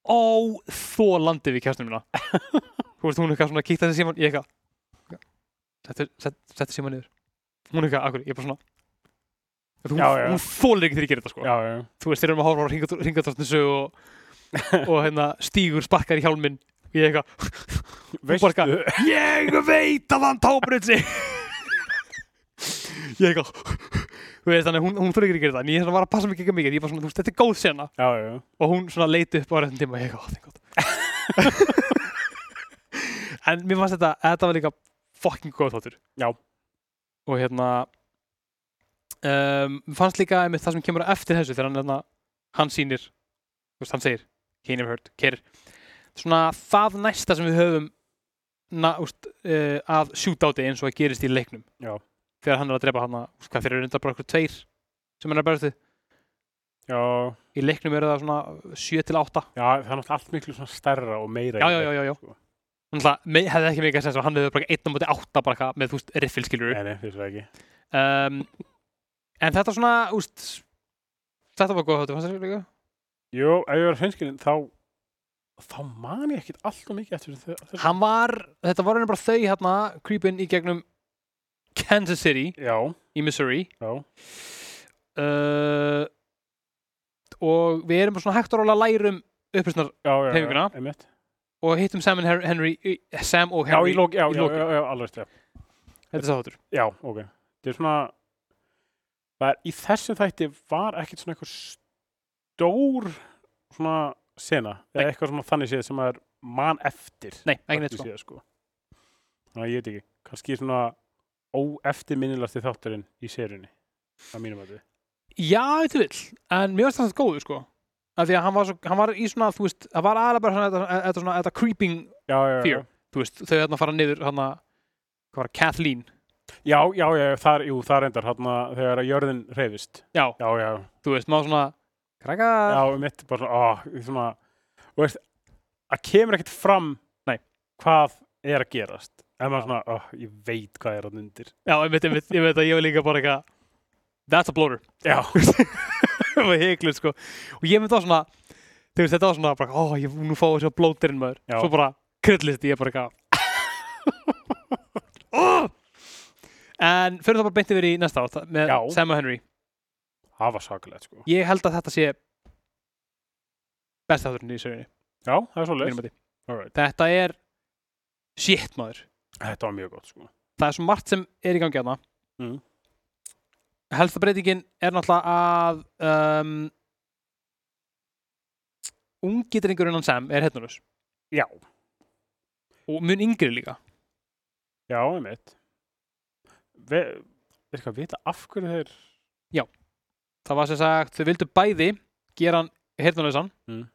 S1: óþólandi við kjæstum mína. Þú veist, hún er eitthvað svona kíkt þessi síman ég eitthvað settu, set, settu síman niður. Hún er eitthvað, akkur, ég er bara svona hún,
S2: Já, já.
S1: hún þólir ekki þegar ég gerir þetta sko.
S2: Já, já.
S1: þú veist, þeir eru að horfa á ringatortnisu og, *laughs* og hérna stígur sparkar í hjálminn. Og ég eitthvað, *laughs* ég veit að hann tóbrið sig ég eitthvað *laughs* þannig að hún, hún þurfi ekki að gera það en ég var að passa mig ekki mikið, ég bara svona, þú veist, þetta er góð sena.
S2: Já, já,
S1: og hún svona leiti upp á réttum tíma og ég eitthvað, það er gott en mér fannst þetta, þetta var líka fucking góð þáttur.
S2: Já.
S1: og hérna um, fannst líka einmitt það sem kemur eftir þessu þegar hann, hérna, hann sýnir þú veist, hann segir he never heard, kerir svona það næsta sem við höfum na, úst, uh, að shootáti eins og að gerist í leiknum
S2: Já.
S1: þegar hann er að drepa hann úst, hvað fyrir reyndar bara okkur tveir sem hann er að berast við
S2: Já,
S1: í leiknum eru það svona 7 til 8
S2: já, það er allt miklu svona stærra og meira.
S1: Já, já, já, já, já.
S2: Sko.
S1: Þannig að hefði ekki mikið sens og hann hefði bara 1 á móti 8 bara með þú veist riffilskilur
S2: Nei, nei, fyrir það ekki.
S1: um, en þetta svona úst, þetta var góð þáttur fannst þér líka
S2: Jú, ef ég var hreinskilin, þá þá man ég ekkert alltaf mikið eftir þessu.
S1: hann var, þetta var raunin bara þau hérna creepin í gegnum Kansas City
S2: Já,
S1: í Missouri
S2: já,
S1: uh, og við erum bara svona hægt að lærum upprýstnar
S2: einmitt.
S1: og hittum Sam, Henry, Sam og Henry
S2: já,
S1: í
S2: já.
S1: þetta er það þáttur
S2: Já, ok. Þetta er svona, í þessum þætti var ekkert svona eitthvað stór svona sena, eða eitthvað svona þannig séð sem er man eftir.
S1: nei, ekki neitt sko
S2: sko. Að ég veit ekki, kannski svona óeftirminnilasti þátturinn í seríunni, að mínum að þið.
S1: já, þetta vill, en mér varst það góðu sko af því að hann var, svo, hann var í svona, þú veist það var aðlega bara svona, þetta, svona, creeping
S2: Já, já, já.
S1: Fear. þú veist, þau hérna fara niður hann að, hvað var, Kathleen
S2: Já, já, já, það, jú, það reyndar, hérna, þegar að jörðin reyfist.
S1: já,
S2: Já, já,
S1: þú veist, maður svona krakka,
S2: já, mitt bara svona, ó, svona, þú veist, það kemur ekkert fram
S1: Nei.
S2: hvað er að gerast. En maður svona, ó, ég veit hvað er að undir.
S1: já, ég veit, ég veit, ég veit að ég var líka bara eitthvað that's a bloater
S2: Já,
S1: það var heiklut sko og ég myndi á svona þú veist, þetta var svona bara, ó, ég nú fáið þessi blóterinn maður
S2: Já.
S1: svo bara kryllist ég bara eitthvað oh! *laughs* en fyrir það bara beint yfir í næsta átt með
S2: Já.
S1: Sam og Henry
S2: það var sakalegt, sko.
S1: ég held að þetta sé best átturinn í sögunni
S2: Já, það er svo
S1: mati.
S2: Alright.
S1: þetta er shit maður
S2: Þetta var mjög gott, sko.
S1: það er svo margt sem er í gangi aðna
S2: Mm.
S1: helsta breytingin er náttúrulega að um, ungi drengurinn hann Sam er hérna
S2: Já,
S1: og mun yngri líka
S2: já, einmitt. Ve er eitthvað að vita af hverju þeir...
S1: það var sem sagt, þau vildu bæði gera hann heyrnalausan
S2: Mm.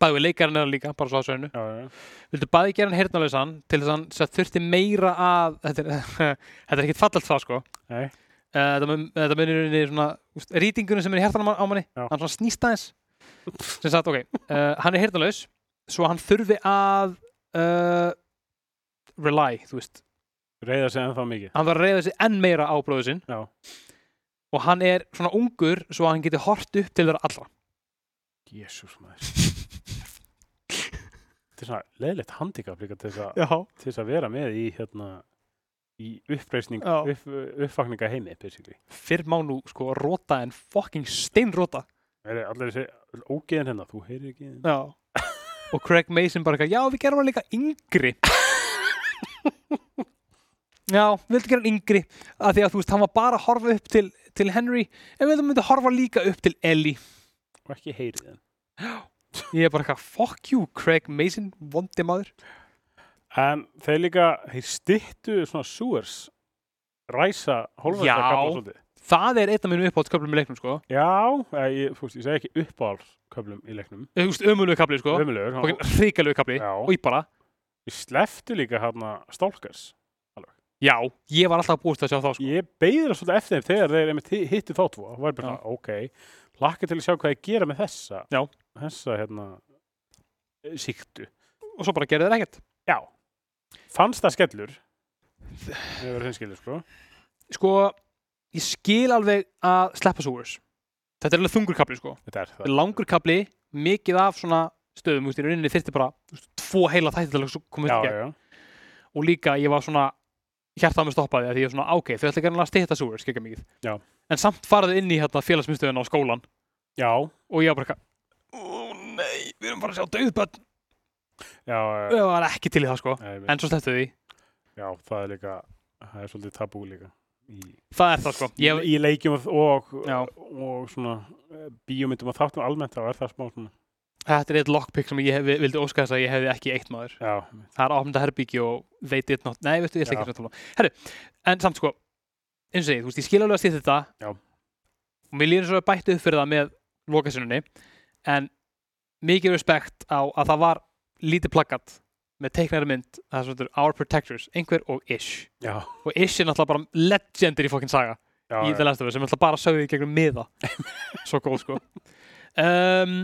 S1: bæði við leikarinn eða líka, bara svo að sveinu
S2: Já, já,
S1: vildu bæði gera hann heyrnalausan til þess að þurfti meira að þetta er, *laughs* er ekkit fallalt það sko
S2: Nei.
S1: Eh, þetta mun- þetta munir í svona rýtingunum sem er í hærtanum á manni
S2: Já.
S1: hann svona snýst aðeins sem sagt, ok, uh, hann er heyrnalaus svo hann þurfi að uh, rely, þú veist
S2: reyða sig ennþá mikið.
S1: hann þarf að reyða sig enn meira á bróðu sinn
S2: Já.
S1: Og hann er svona ungur svo að hann geti hort upp til þeirra allra.
S2: Jésús maður. Þetta er svona leðilegt handikap líka til þess að að vera með í hérna í uppreisning,
S1: Já.
S2: upp, uppvakninga heimi basically.
S1: fyrr má nú sko róta en fucking steinróta
S2: Það er allir þessi ógeðin hérna, þú heyrir ekki
S1: Já. Og Craig Mason bara eitthvað, já við gerum hann líka yngri *laughs* Já, við vildum gera hann yngri að því að þú veist, hann var bara að horfa upp til, til Henry en við vildum myndi horfa líka upp til Ellie
S2: og ekki heyrið henn. *gasps*
S1: Ég er bara eitthvað, fuck you Craig Mason, vondi maður
S2: En þeir líka, þeir styttu svona sewers ræsa kapla svolítið.
S1: Það er einn af mínum uppáhaldsköflum í leiknum, sko
S2: Já, ég, fúst, ég segi ekki uppáhaldsköflum í leiknum.
S1: Þú veist, ömulegu kapli, sko
S2: Ömulegur.
S1: Fucking hrikalegu kapli
S2: Já.
S1: og ég bara,
S2: Ég sleftu líka hérna Stalkers.
S1: Já, ég var alltaf búist að sjá þá, sko
S2: Ég beigður það svolítið eftir þeim þegar þeir einmitt hi- hittu þá tvo. Það var bara, ok, hlakka til að sjá hvað ég gera með þessa.
S1: Já.
S2: Þessa, hérna, síktu.
S1: og svo bara gerði þeir ekkert
S2: Já. Fannst það skellur? Það var hinskilur, sko.
S1: Sko, ég skil alveg að sleppa Sewers Þetta er alveg þungur kapli, sko
S2: Þetta er það.
S1: langur kapli, mikið af svona stöðum, þú veist, í rauninni þyrfti bara þú veist, tvo heila þætti til að koma
S2: Já,
S1: upp í gegn
S2: já.
S1: og líka ég var svona hjartað með stoppaði að því ég var svona, ok, þau ætla ekki að stýta Sewers, skekja mikið
S2: Já.
S1: en samt faraðu inn í hérna félagsmyndstöðun á skólan
S2: Já,
S1: og ég var bara ó nei, við erum bara að sjá döðbönn
S2: já.
S1: ég var ekki til í það, sko
S2: Nei,
S1: en svo slepptu því,
S2: Já, það er líka, það er svolítið tabú líka. Í,
S1: það er það, sko ég,
S2: í leikjum og, og,
S1: Já.
S2: og svona eh, bíómyndum og þáttum almennt þá er það smá svona
S1: Þetta er eitt lockpick sem ég hef, vildi óska þess að ég hefði ekki eitt maður.
S2: Já,
S1: Það er áfnda herbyggi og they did not, nei, veistu, ég ætla ekki að tala um. Herru, en samt sko, eins og segið, þú veist, ég skil alveg að stýta þetta
S2: Já.
S1: og mér lýður svo að bætti upp fyrir það með lokasunni, en mikið respekt á að það var lítið plaggat með teiknæri mynd, það er svona Our Protectors, einhver og Ish.
S2: já,
S1: Og Ish er náttúrulega bara legendir í fokkin saga.
S2: já,
S1: í The Last of Us sem alltaf bara sögði í gegnum miða *laughs* svo góð sko um,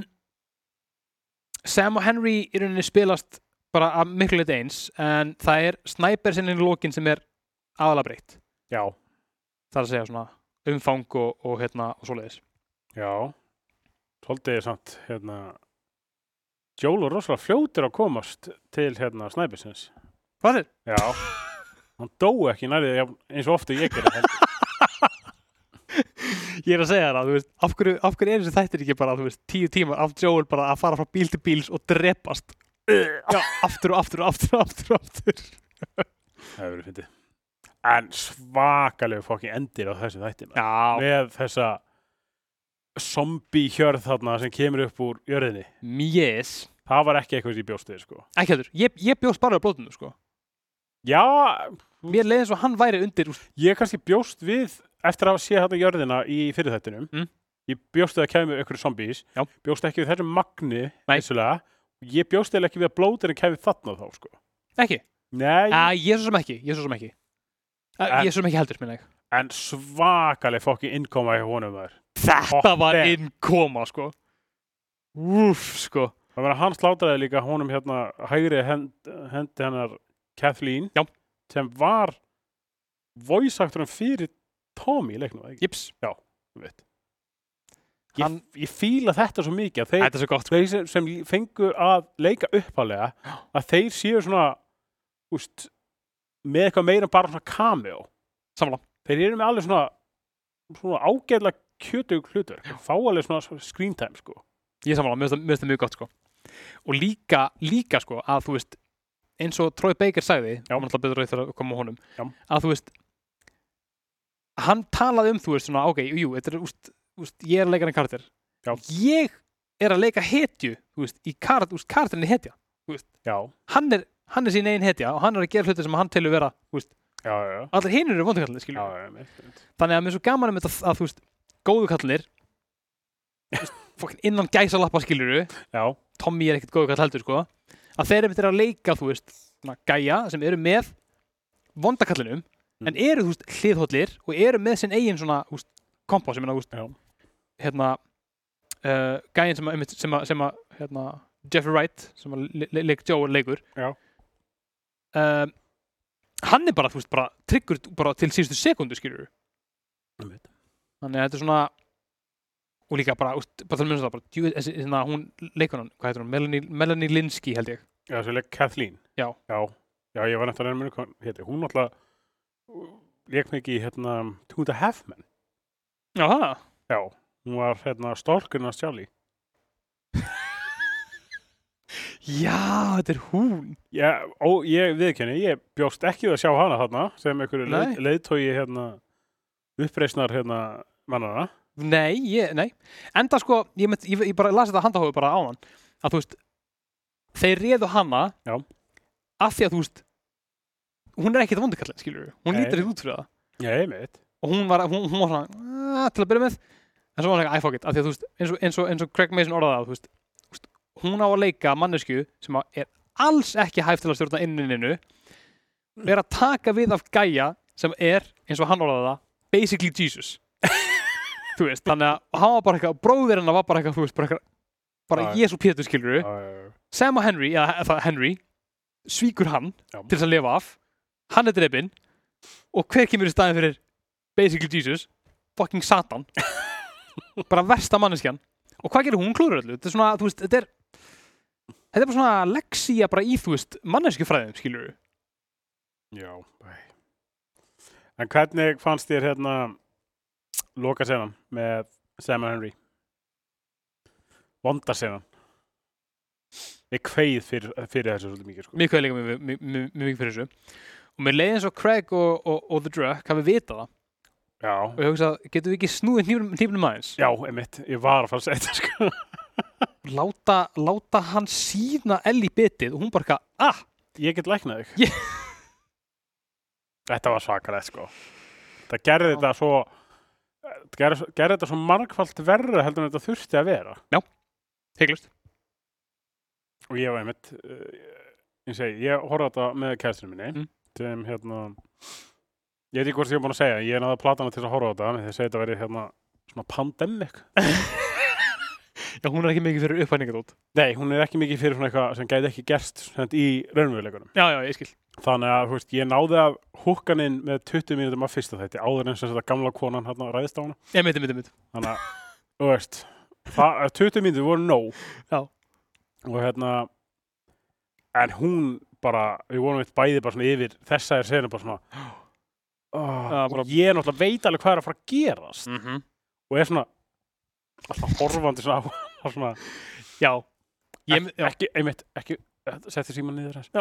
S1: Sam og Henry í rauninni spilast bara að miklu leiti eins en það er snæper sinni í lókin sem er aðalega breytt
S2: já,
S1: það er að segja svona umfang og, og hérna og svoleiðis
S2: já. Svolítið samt, hérna, Joel er rosalega fljótur að komast til, hérna, Snæbjörnsins.
S1: Hvað er?
S2: Já, hann dó ekki nærið eins og ofta ég gerði heldur.
S1: Ég er að segja það, þú veist, af hverju, af hverju er þessi þættir ekki bara, þú veist, tíu tímar af Joel bara að fara frá bíl til bíls og drepast Já, aftur og aftur og aftur og aftur og aftur
S2: Það hefur verið fyndið. En svakalegu fokkin endir á þessu þætti. maður.
S1: Já,
S2: Með þessa zombie hjörð þarna sem kemur upp úr jörðinni.
S1: yes
S2: Það var ekki eitthvað sem ég bjóst við, sko.
S1: Ekki heldur, ég, ég bjóst bara á blóðinu, sko
S2: Já,
S1: Mér leiði eins og hann væri undir
S2: ég kannski bjóst við eftir að séð þarna jörðina í fyrirþættinum.
S1: Mm.
S2: Ég bjóst við að kemur ykkur zombies.
S1: Já.
S2: Bjóst ekki við þessum magni. Ég bjóst eða ekki við að blóðurinn kemur þarna þá, sko.
S1: Ekki?
S2: Nei,
S1: Æ, ég er svo sem ekki, ég er svo sem ekki Æ,
S2: En-
S1: Ég er svo sem ekki heldur, minna ég
S2: en svakaleg fokkin innkoma í honum þar.
S1: Þetta
S2: Hot
S1: var innkoma, sko Úff, sko
S2: Það var að hann slátraði líka honum hérna hægri hend, hendi hennar Kathleen
S1: Já.
S2: sem var voice-aktorum fyrir Tommy í leiknum, ekki?
S1: Jips,
S2: Þú veit. Ég,
S1: Hann-
S2: ég fíla þetta svo mikið að þeir,
S1: þetta er svo gott, sko
S2: þeir sem, sem fengu að leika upphálega að þeir séu svona úst, með eitthvað meira en bara svona cameo
S1: Samla
S2: þeir eru með alveg svona, svona ágæðlega kjötug hlutur fá alveg svona screen time sko.
S1: Ég samla, mér finnst það- mér finnst það mjög gott, sko Og líka, líka, sko, að þú veist eins og Troy Baker sagði
S2: Já.
S1: og náttúrulega betur þegar að koma á honum
S2: Já.
S1: að þú veist hann talaði um, þú veist, svona, ok, jú, þetta er, úst, úst, ég er að leika hann karakter.
S2: Já.
S1: ég er að leika hetju, veist, í úst, karakterin er hetja hann er, hann er sín einn hetja og hann er að gera hluti sem hann telur vera, allir hinir eru vondukallir, þannig að mér er svo gaman um þetta að, þú veist, góðu kallir fokkin innan gæsalappa skiljuru
S2: já,
S1: Tommy er ekkert góðu kall heldur, sko. Að þeir eru að leika, þú veist, gæja sem eru með vondakallinum. En eru, þú veist, hliðhóllir og eru með sinn eigin svona, þú veist, kompás, ég meina, þú veist, hérna uh, gæjin sem að, sem að, sem að hérna, Jeffrey Wright, sem að le le leik Joe leikur
S2: Já.
S1: um, hann er bara, þú veist, bara tryggur bara til síðustu sekundu, skilur þannig að þetta er svona og líka bara, úst, bara að minnst það bara, þessi, hérna, hún leikur hann, hvað heitir hún, Melanie, Melanie Linsky held ég
S2: Já, svo leik Kathleen.
S1: Já.
S2: Já, já ég var nættan að muni. Hún náttúrulega leik mikið í hérna Two and a Half Men.
S1: Já, það
S2: Já, hún var hérna stólkurinn að stjáli.
S1: Já, þetta er hún
S2: Já, og ég viðkenni, ég bjóst ekki að sjá hana þarna sem einhverju leið, leiðtói hérna uppreisnar hérna mannana.
S1: Nei, ég, nei Enda sko, ég, mynd, ég, ég bara lasi þetta handahófi bara á hann að þú veist þeir réðu hana
S2: Já.
S1: af því að þú veist hún er ekkert vondukallin, skilur við hún
S2: Nei.
S1: lítur ekkert út fyrir það
S2: Já, ég veit.
S1: og hún var, hún, hún var svona "Ah," til að byrja með en svo var hann ekki, I fuck it af því að þú veist, eins og, eins og, eins og Craig Mason orðaði það þú veist, hún á að leika mannesku sem er alls ekki hæft til að stjórna inninu er að taka við af gæja sem er, eins og hann orðaði það basically Jesus *laughs* þú veist, þannig að hann var bara eitthvað bróðir hennar var bara eitthvað, þú veist, bara eitthvað bara. Jésu Pétur skilur
S2: já.
S1: Sam og Henry, eða Henry svíkur hann
S2: Já.
S1: til þess að lifa af hann er dreipinn og hver kemur í staðin fyrir basically Jesus fucking Satan *laughs* bara versta manneskjan og hvað gerir hún? Klúður öllu þetta er svona, þú veist, þetta er þetta er bara svona leksía bara í, þú veist manneskjufræðum, skilur við
S2: Já. En hvernig fannst þér hérna loka senan með Sam og Henry? Vonda senan. Ég kveið fyrir, fyrir þessu svolítið mikið, sko.
S1: mjög hvað líka mjög mikið fyrir þessu og mér leiði eins og Craig og, og, og The Drug hafi vitað það
S2: Já,
S1: og ég hugsa, getum við ekki snúið hnífnum aðeins
S2: já, emitt. Ég var að fara að segja þetta, sko. *laughs*
S1: láta, láta hann sína Ellie bitið og hún bara eitthvað, ah,
S2: Ég get læknað þig.
S1: Ég-
S2: Þetta var svakalegt, sko. Það gerði þetta svo, það gerði, gerði þetta svo margfalt verra heldur en þetta þurfti að vera.
S1: heiklust
S2: Og ég var einmitt, uh, ég segi, ég horfði á þetta með kæstinu minni,
S1: Mm.
S2: Sem hérna, ég veit ekki hvort ég er búin að segja, ég er náða platana til að horfa á þetta, því að segja þetta verið hérna svona pandemic. *laughs*
S1: Já, hún er ekki mikið fyrir upphæningat út
S2: Nei, hún er ekki mikið fyrir svona eitthvað sem gæti ekki gerst í raunveruleikunum.
S1: Já, já, ég skil
S2: Þannig að, þú veist, ég náði að húka hann inn með 20 mínútum af fyrsta þætti áður en sem þetta gamla konan hann ræðist á hana.
S1: Ég myndi, myndi, myndi
S2: Þannig að, þú veist, það, 20 mínútur voru nóg.
S1: Já.
S2: Og hérna, en hún bara, við vorum eitt bæði bara svona yfir þessa er senu bara svona, oh, *gasps*
S1: Já, bara-
S2: og ég náttúrulega veit alveg hvað er að fara að gerast.
S1: mm -hmm.
S2: Og er svona, alltaf horfandi svona á *laughs* svona,
S1: Já, ég, já.
S2: ekki, einmitt, ekki, setti síma niður *laughs* þess. *laughs*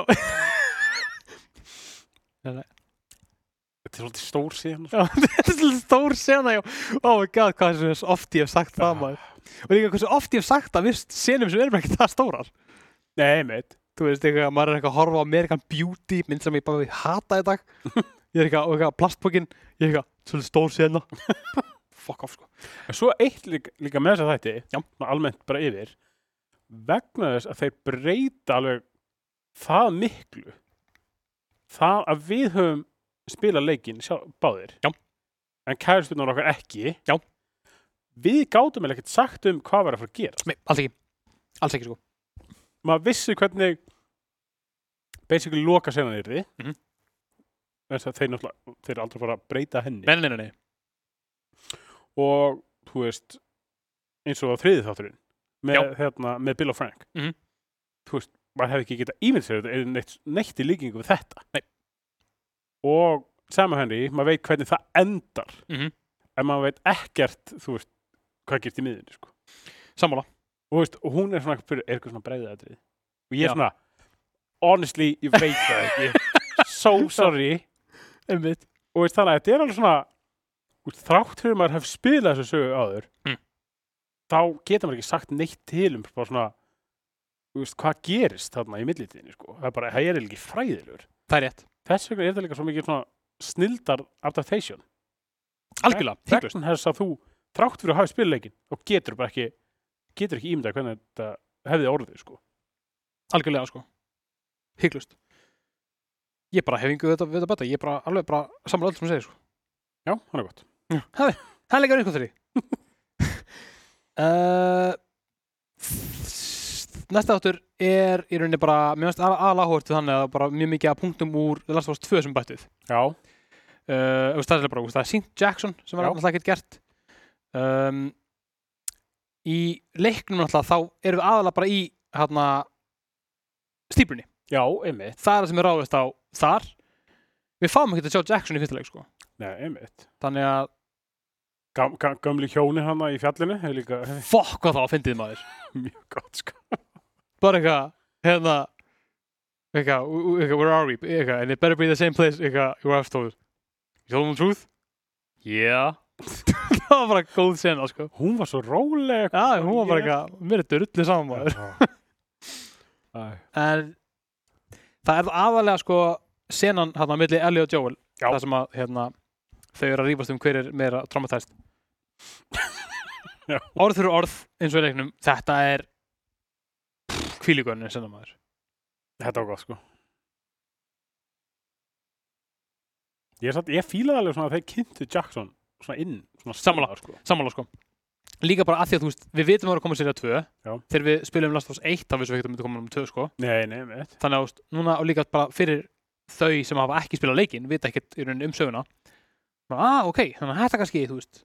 S2: Þetta er svolítið stór síðan.
S1: Já, þetta er svolítið stór sena, já. Oh my god, hvað er svo oft ég hef sagt það, maður. Og líka hversu oft ég hef sagt það, vist, senum sem erum ekki það stórar.
S2: Nei, einmitt.
S1: Þú veist, eitthvað, maður er eitthvað að horfa á American Beauty, mynd sem ég bara við hata í dag. *laughs* Ég er eitthvað, eitthvað, plastbókin, ég er eitthvað, svolítið stór sena. *laughs* Fuck off, sko.
S2: En svo eitt líka, líka með þess að þætti,
S1: Já.
S2: almennt bara yfir, vegna þess að þeir breyta alveg það miklu, það að við höfum spilað leikinn sjá, báðir,
S1: Já.
S2: en kæristunum okkar ekki,
S1: Já.
S2: við gátum eða ekkert sagt um hvað var að fara að gera.
S1: Nei, alls ekki. Alls ekki, sko.
S2: Maður vissi hvernig basically loka senan er því,
S1: Mhm.
S2: þess að þeir náttúrulega, þeir eru aldrei fara að breyta henni.
S1: Nei, nei, nei,
S2: og þú veist eins og þriði þátturinn með, hérna, með Bill og Frank
S1: Mhm.
S2: þú veist, maður hefði ekki getað ímynd sér þetta er neitt, neitt í líkingu við þetta
S1: Nei.
S2: og sama henni, maður veit hvernig það endar
S1: Mhm.
S2: en maður veit ekkert þú veist, hvað gerst í miðunni sko.
S1: Sammála.
S2: Og, veist, hún er svona eitthvað, er eitthvað svona breiðaðrið og ég
S1: Já.
S2: er svona honestly, ég veit það ekki so *laughs* sorry
S1: Einmitt.
S2: og veist, þannig að þetta er alveg svona úr, þrátt fyrir maður hef spilað þessu sögu áður
S1: Mm.
S2: þá getur maður ekki sagt neitt til um bara svona þú veist, hvað gerist þarna í millitíðinni sko. það er bara, það er ekki fræðilegur
S1: Það er rétt.
S2: þess vegna er þetta líka svo mikið svona snildar adaptation
S1: Algjörlega. Hygglust.
S2: vegna þess að þú þrátt fyrir að hafa spiluleikin og getur bara ekki getur ekki ímyndað hvernig þetta hefði orðið sko.
S1: Algjörlega, sko. Hygglust. Ég bara hef yngu þetta þetta betta. Ég bara alveg bara sammála öll sem segir, sko.
S2: já, hann er gott
S1: Það er leikar einhvern þeirri. uh, næsta áttur er í rauninni bara, finnst aðal áhugurtu þannig að bara mjög mikið að punktum úr Last of Us 2 sem bættið.
S2: já,
S1: Uh, það er bara, það er Sint Jackson sem var alltaf ekkert gert. Um, í leiknum alltaf þá erum við aðalega bara í hérna stíplunni.
S2: já, einmitt
S1: Það er það sem er ráðist á þar. Við fáum ekki að sjá Jackson í fyrsta leik, sko.
S2: Nei, einmitt
S1: Þannig að,
S2: Gam, gam, gamli hjóni hana í fjallinu hefur líka
S1: fokk hvað þá að fyndið maður. *laughs*
S2: mjög gott sko
S1: bara eitthvað, hérna eitthvað, eitthvað, where are we eitthvað, and it better be the same place eitthvað, you have told you told them the truth yeah *laughs* það var bara góð sena, sko.
S2: Hún var svo róleg
S1: já, hún var bara eitthvað, mér er drullu saman maður. *laughs*
S2: Æ,
S1: en það er aðalega sko senan hérna milli Ellie og Joel.
S2: Já.
S1: það sem að, hérna þau eru að rífast um hver er meira traumatæst orð fyrir orð eins og í leiknum, þetta er kvílíkönni senna maður.
S2: Þetta var gott sko. Ég, ég fílaði alveg svona að þeir kynntu Jackson svona inn
S1: Sammála.
S2: sko.
S1: sammála sko líka bara að því að þú veist, við vitum að vera að koma sér að tvö
S2: Já.
S1: þegar við spilum Last of Us 1 þá vissum við ekki að myndi koma um tvö sko
S2: nei, nei, mitt
S1: þannig að þú veist, núna og líka bara fyrir þau sem hafa ekki spilað leikinn, vita ekkert í rauninni um söguna Bara, ah, ok, þannig að þetta kannski, þú veist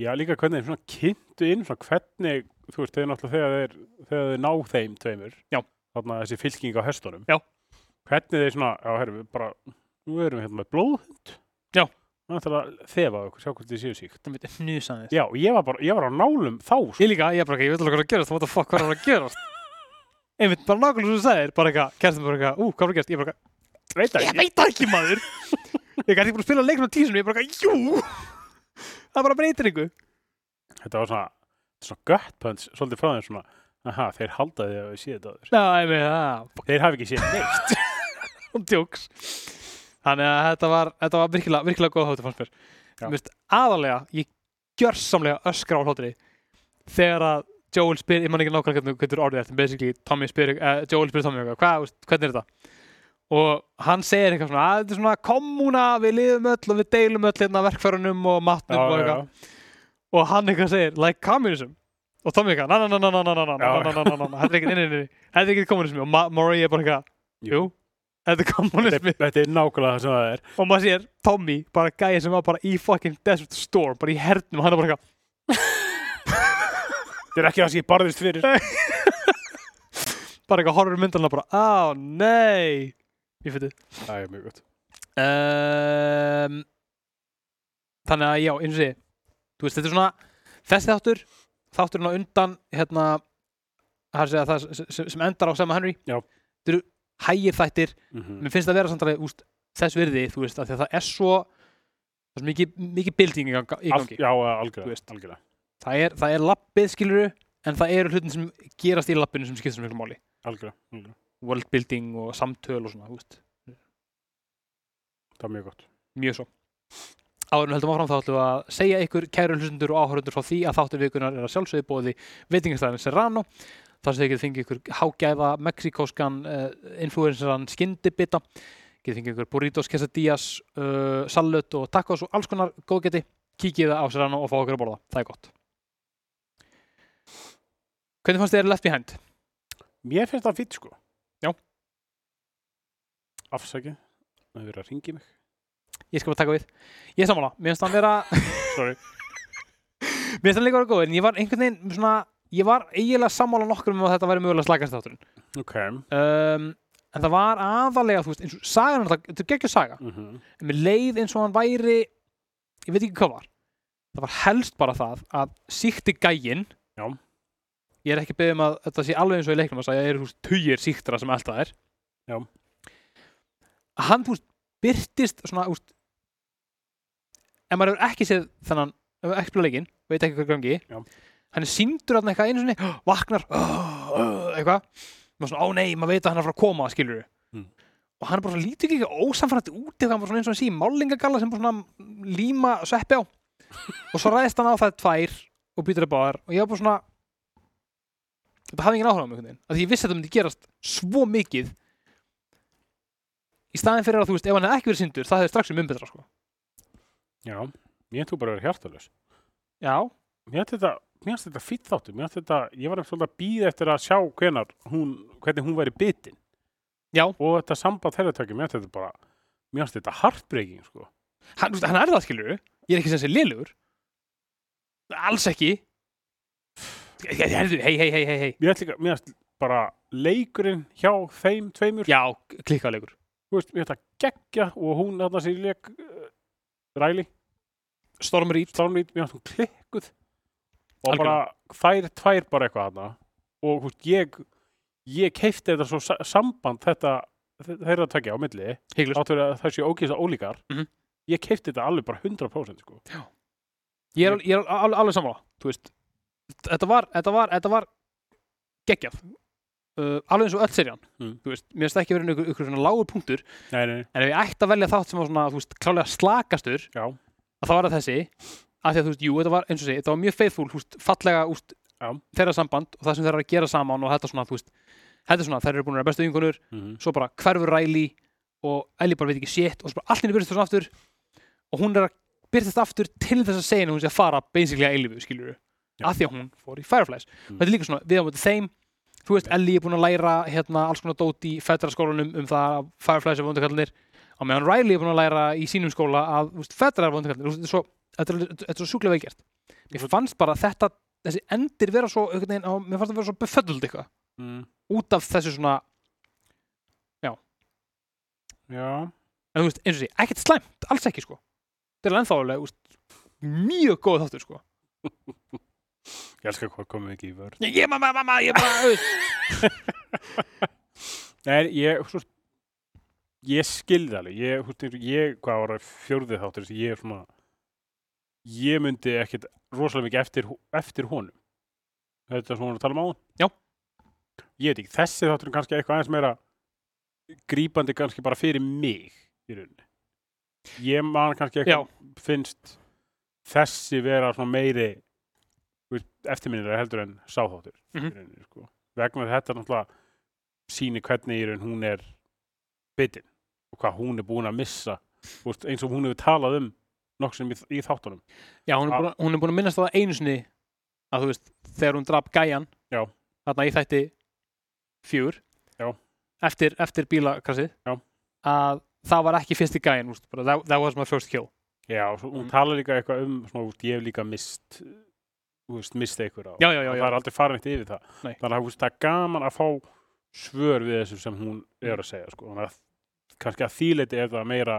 S2: já, líka hvernig þeir svona kynntu inn svona hvernig, þú veist, þeir náttúrulega þegar þeir, þeir ná þeim tveimur
S1: Já.
S2: þarna þessi fylking á hestunum
S1: Já.
S2: hvernig þeir svona, já, herru, við bara nú erum við hérna með blóðhund
S1: Já.
S2: Það er að þefa okkur, sjá hvort þið séu síkt.
S1: Það myndi hnusa þess
S2: já, ég var bara, ég var á nálum þá sko.
S1: ég líka, ég bara ekki, ég veit alveg hvað er að gerast what the fuck, hvað er að gerast? Einmitt, bara nákvæmlega sem þú segir bara eitthvað, kerstum bara eitthvað, ú, hvað er að gerast? Ég bara eitthvað,
S2: veit það
S1: ég veit það ekki maður. Ég gæti búin að spila leiknum á tísunum, ég bara eitthvað, jú. Það bara breytir ykkur
S2: þetta var svona svona gut punch svolítið frá þeim svona aha, þeir halda því að við séð þetta *laughs*
S1: Já, þannig að þetta var, þetta var virkilega, virkilega góð þáttur fannst mér
S2: Já.
S1: Mér finnst aðalega, ég gjörsamlega öskra á hlátri þegar að Joel spyr, ég man ekki nákvæmlega hvernig hvernig orðið þetta, basically Tommy spyr uh, Joel spyr Tommy hvað, veist, hvernig er þetta og hann segir eitthvað svona að þetta er svona kommuna, við liðum öll og við deilum öll hérna verkfærunum og matnum og eitthvað og hann eitthvað segir, like communism og Tommy eitthvað, na Þetta er kommunismi Þetta er
S2: nákvæmlega það sem það er.
S1: Og maður sér Tommy, bara gæði sem var bara í fucking Desert Storm, bara í hernum og hann er bara
S2: Þetta er ekki það sem ég barðist fyrir.
S1: Bara eitthvað horfur myndan og bara, á nei. Ég fyrir
S2: Það er mjög gott.
S1: Um, Þannig að já, eins og sé Þú veist, þetta er svona þessi þáttur, þátturinn á undan hérna, það sem, sem endar á Sam Henry.
S2: Já.
S1: Þetta eru hægir þættir.
S2: Mm
S1: mér finnst það að vera samt alveg úst, þess virði, þú veist, það er svo það er svo mikið, mikið building í gangi,
S2: Al, já, algjörlega.
S1: það er, er lappið skiluru en það eru hlutin sem gerast í lappinu sem skiptir svo miklu máli.
S2: Algjörlega, algjörlega.
S1: worldbuilding og samtöl og svona veist,
S2: það er mjög gott.
S1: Mjög svo. Áður en höldum áfram þá ætlum við að segja ykkur kæru hlustundur og áhörundur frá því að þáttur vikunar er að sjálfsögðu bóði veitingastæðin Serrano þar sem þið getið fengið ykkur hágæða mexikóskan uh, influenceran skyndibita getið fengið ykkur burritos, quesadillas uh, salut og tacos og alls konar góðgeti kíkið á Serrano og fá okkur að borða. Það er gott. Hvernig fannst þér Left Behind?
S2: mér finnst það fýtt sko.
S1: Já.
S2: afsakið. Það er verið að ringi mig.
S1: Ég skal bara taka við. Ég er sammála, mér finnst hann vera *laughs*
S2: Sorry.
S1: Mér finnst hann líka vera góð en ég var einhvern veginn svona ég var eiginlega sammála nokkur um að þetta væri mögulega slagast þátturinn
S2: ok.
S1: Um, en það var aðalega þú veist, eins og sagan, þetta er geggjur saga.
S2: Mm
S1: en mér leið eins og hann væri ég veit ekki hvað var. Það var helst bara það að síkti gægin
S2: Já.
S1: ég er ekki beðið um að þetta sé alveg eins og í leiknum að það eru þú veist, tugir síktra sem alltaf er
S2: Já.
S1: að hann þú veist, byrtist svona þú veist, ef maður hefur ekki séð þennan ef maður ekki spila leikinn, veit ekki hvað gangi
S2: Já.
S1: Hann er síndur að eitthvað einu sinni *gasps* vaknar *gasps* eitthvað. Maður svona, ó nei, maður veit að hann er að fara að koma skilur
S2: Mm.
S1: og hann er bara svo lítið ekki ósamfærandi út eitthvað, hann var svona eins og hann í málingagalla sem bara svona líma sveppi á. Og svo ræðist hann á það tvær og býtur upp á þær. Og ég var bara svona þetta hafði engin áhuga á mig einhvern veginn. Af því ég vissi að þetta myndi gerast svo mikið. Í staðin fyrir að þú veist ef hann hefði ekki verið sindur það hefði strax um umbetra sko.
S2: já, mér þú bara að vera hjartalös
S1: já,
S2: mér þetta mér finnst þetta fýtt þáttu mér finnst þetta, ég var svolítið að býða eftir að sjá hvenar hún, hvernig hún væri bitin.
S1: Já.
S2: og þetta samband tökja, mér finnst þetta bara mér finnst þetta heartbreaking sko.
S1: Hann, hann er það skilur ég er ekki sem sé liðlugur alls ekki. Hei, hei, hei, hei, hei
S2: mér finnst bara leikurinn hjá þeim tveimur.
S1: Já, klikkaðleikur
S2: þú veist, mér finnst það geggja og hún þarna sér leik uh, Ræli,
S1: Storm Reed
S2: Stormlít, mér finnst hún klikkuð og bara þær tvær bara eitthvað þarna og veist, ég ég keifti þetta svo sa- samband þetta þeirra tökja á milli séu ógísa ólíkar
S1: Mhm.
S2: ég keifti þetta alveg bara 100% sko.
S1: Ég er, ég er alveg, alveg veist. Þetta var, þetta var, þetta var geggjað. Uh, alveg eins og öll serían.
S2: Mm.
S1: Mér finnst ekki verið ykkur, ykkur svona lágur punktur,
S2: nei, nei,
S1: en ef ég ætti að velja þátt sem var svona, veist, klálega slakastur, það var það þessi, að því að þú veist, jú, þetta var, eins og sé, þetta var mjög faithful, þú veist, fallega, þú veist,
S2: Já.
S1: þeirra samband og það sem þeir eru að gera saman og þetta svona, þú veist, þetta er svona, þeir eru búin að vera bestu yngunur,
S2: mm
S1: svo bara hverfur Riley og Ellie bara veit ekki shit og svo bara allt henni byrjast þessu aftur og hún er að byrjast aftur til þess að segja að hún sé að fara basically að eilifu, skilur
S2: Já.
S1: af því að hún fór í Fireflies
S2: Mm.
S1: þetta er líka svona, við á móti þeim þú veist, Ellie er búin að læra hérna alls konar dót í fedraskólanum um það að Fireflies er vondukallinir á meðan Riley er búin að læra í sínum skóla að þú veist, fedrar er vondukallinir þetta er svo, þetta er, þetta er svo sjúklega vel gert. Mér fannst bara þetta, þessi endir vera svo, einhvern veginn, á, mér fannst það vera svo beföddult eitthvað.
S2: Mm.
S1: út af þessu svona,
S2: já,
S1: en þú veist, eins og sé, ekkert slæmt, alls ekki sko. Þetta er alveg, veist, mjög góð þáttur sko.
S2: Ég elskar hvað komum ekki í vörð
S1: ég, mamma, mamma, ég bara, *laughs*
S2: nei, ég, svo, ég skilði alveg. Ég, hvað var fjórðið þáttur ég er svona ég myndi ekkit rosalega mikið eftir, eftir honum Þetta er svona að tala um á
S1: Já.
S2: Ég veit ekki, þessi þáttur er kannski eitthvað aðeins meira grípandi kannski bara fyrir mig í rauninni. Ég man kannski
S1: Já,
S2: eitthvað finnst þessi vera svona meiri eftirminnir heldur en sáþáttur í rauninni, sko. vegna þetta náttúrulega sýni hvernig í raun hún er bitin og hvað hún er búin að missa veist, eins og hún hefur talað um nokkuð í, í þáttunum
S1: já hún, er búin, hún er búin að minnast á það einu sinni að þú veist, þegar hún draf gæjan
S2: Já.
S1: þarna í þætti
S2: Já.
S1: eftir, eftir bílakrassið að það var ekki fyrsti gæjan úst, bara, that, that was my first kill
S2: Já, hún
S1: Mm.
S2: talar líka eitthvað um svona, úst, ég hef líka mist veist, mist einhver á
S1: já, já, já,
S2: og
S1: já.
S2: það er aldrei farin eitt yfir það
S1: Nei.
S2: þannig að það er gaman að fá svör við þessu sem hún er að segja sko. þannig að kannski að þýleiti er það meira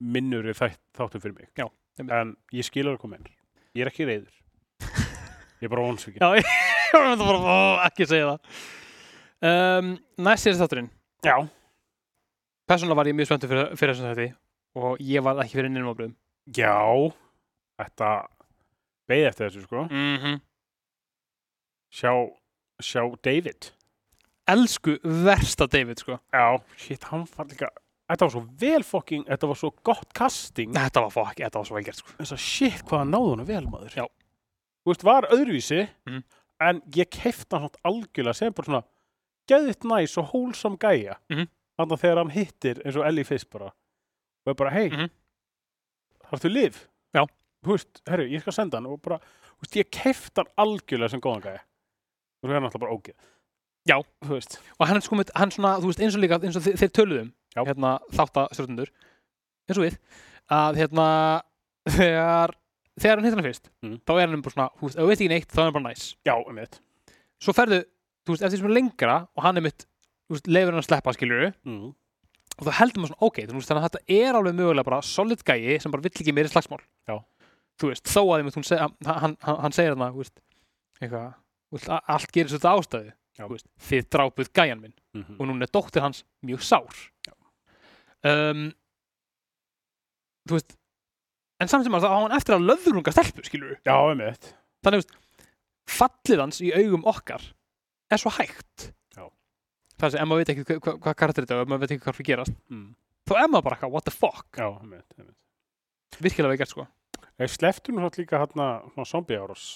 S2: minnur þáttum fyrir mig.
S1: Já,
S2: en ég skilur að koma inn ég er ekki reyður *laughs* ég er bara vonsvikið
S1: Já, *laughs* ég var bara, ó, ekki segja það. Um, Næst er þátturinn.
S2: Já.
S1: Persónulega var ég mjög spenntur fyrir, fyrir þessum þætti og ég var ekki fyrir nynum ábröðum
S2: Já, þetta beið eftir þessu sko.
S1: Mm -hmm.
S2: sjá, sjá David.
S1: Elsku versta David sko.
S2: Já, shit, hann fann líka Þetta var svo vel fucking, þetta var svo gott casting
S1: Þetta var fokk, þetta var svo vel gert sko
S2: þess að shit hvað hann náði hann vel maður
S1: Já.
S2: Þú veist, var öðruvísi
S1: Mhm.
S2: en ég keifti hann svona algjörlega sem bara svona geðvitt næs og hólsam gæja
S1: Mhm.
S2: þannig að þegar hann hittir eins og Ellie fyrst bara og er bara, hei,
S1: Mhm.
S2: þarf þú liv?
S1: Já.
S2: Þú veist, herru, ég skal senda hann og bara, þú veist, ég keifti hann algjörlega sem góðan gæja og svo er hann alltaf bara ógeð
S1: Já.
S2: Þú veist,
S1: og hann, sko, með- hann svona, þú veist, eins og líka eins og þeir, töluðum,
S2: Já.
S1: Hérna þáttastjórnundur, eins og við að hérna *laughs* þegar, þegar hann hittir hann fyrst
S2: Mhm.
S1: þá er hann bara svona, þú veist, ef þú veist ekki neitt þá er hann bara næs.
S2: Já, um eitt
S1: svo ferðu, þú veist, eftir sem er lengra og hann er mitt, þú veist, leifur hann að sleppa skilur
S2: mm.
S1: og þá heldur maður svona, ok, þú veist, þannig að þetta er alveg mögulega bara solid gæi sem bara vill ekki meiri slagsmál.
S2: Já.
S1: þú veist, þó að hún seg, hann, hann, hann, segir þarna, þú veist eitthvað, veist, allt gerir svo þetta ástæðu veist, þið drápuð gæjan minn
S2: Mm
S1: og núna er dóttir hans mjög sár um, þú veist en samt sem að það á hann eftir að löðrunga stelpu skilur
S2: Já, um eitt
S1: þannig veist, fallið hans í augum okkar er svo hægt.
S2: Já.
S1: það er sem, ef maður veit ekki hvað hva, hva karakter þetta er ef maður veit ekki hvað fyrir gerast.
S2: Mm.
S1: þá er maður bara eitthvað, what the fuck?
S2: Já, um eitt, um eitt
S1: virkilega vel gert sko.
S2: Ég sleftu nú satt líka hérna zombie árás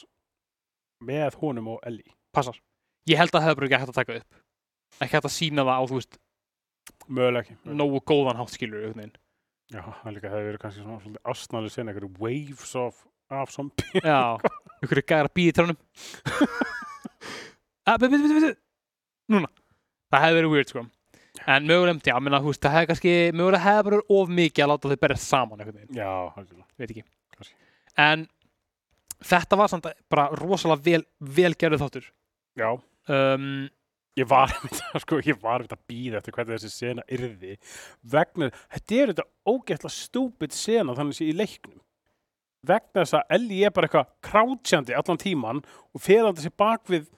S2: með honum og Ellie.
S1: passar, ég held að það hefur ekki hægt að taka upp. Ekki hægt að sína það á, þú veist
S2: Mögulega ekki.
S1: nógu góðan hátt skilur veginn.
S2: Já, það líka hefur verið kannski svona svolítið astnæli sen, einhverju waves of, af zombie.
S1: Já, ykkur er gæðar að býða í tránum *laughs* ah, bitu, bitu, bitu. Núna Það hefði verið weird sko En mögulega, já, menna, þú veist, það hefði kannski mögulega hefði bara of mikið að láta þau berjast saman veginn,
S2: Já, algjörlega.
S1: veit ekki
S2: Kannski.
S1: En þetta var samt bara rosalega vel, vel gerðu þáttur
S2: Já,
S1: um,
S2: ég var *laughs* sko, ég var að býða eftir hvernig þessi sena yrði vegna, þetta er þetta ógeðslega stúpid sena þannig sé í leiknum. Vegna þess að Ellie er bara eitthvað krátsjandi allan tíman og ferandi sér bak við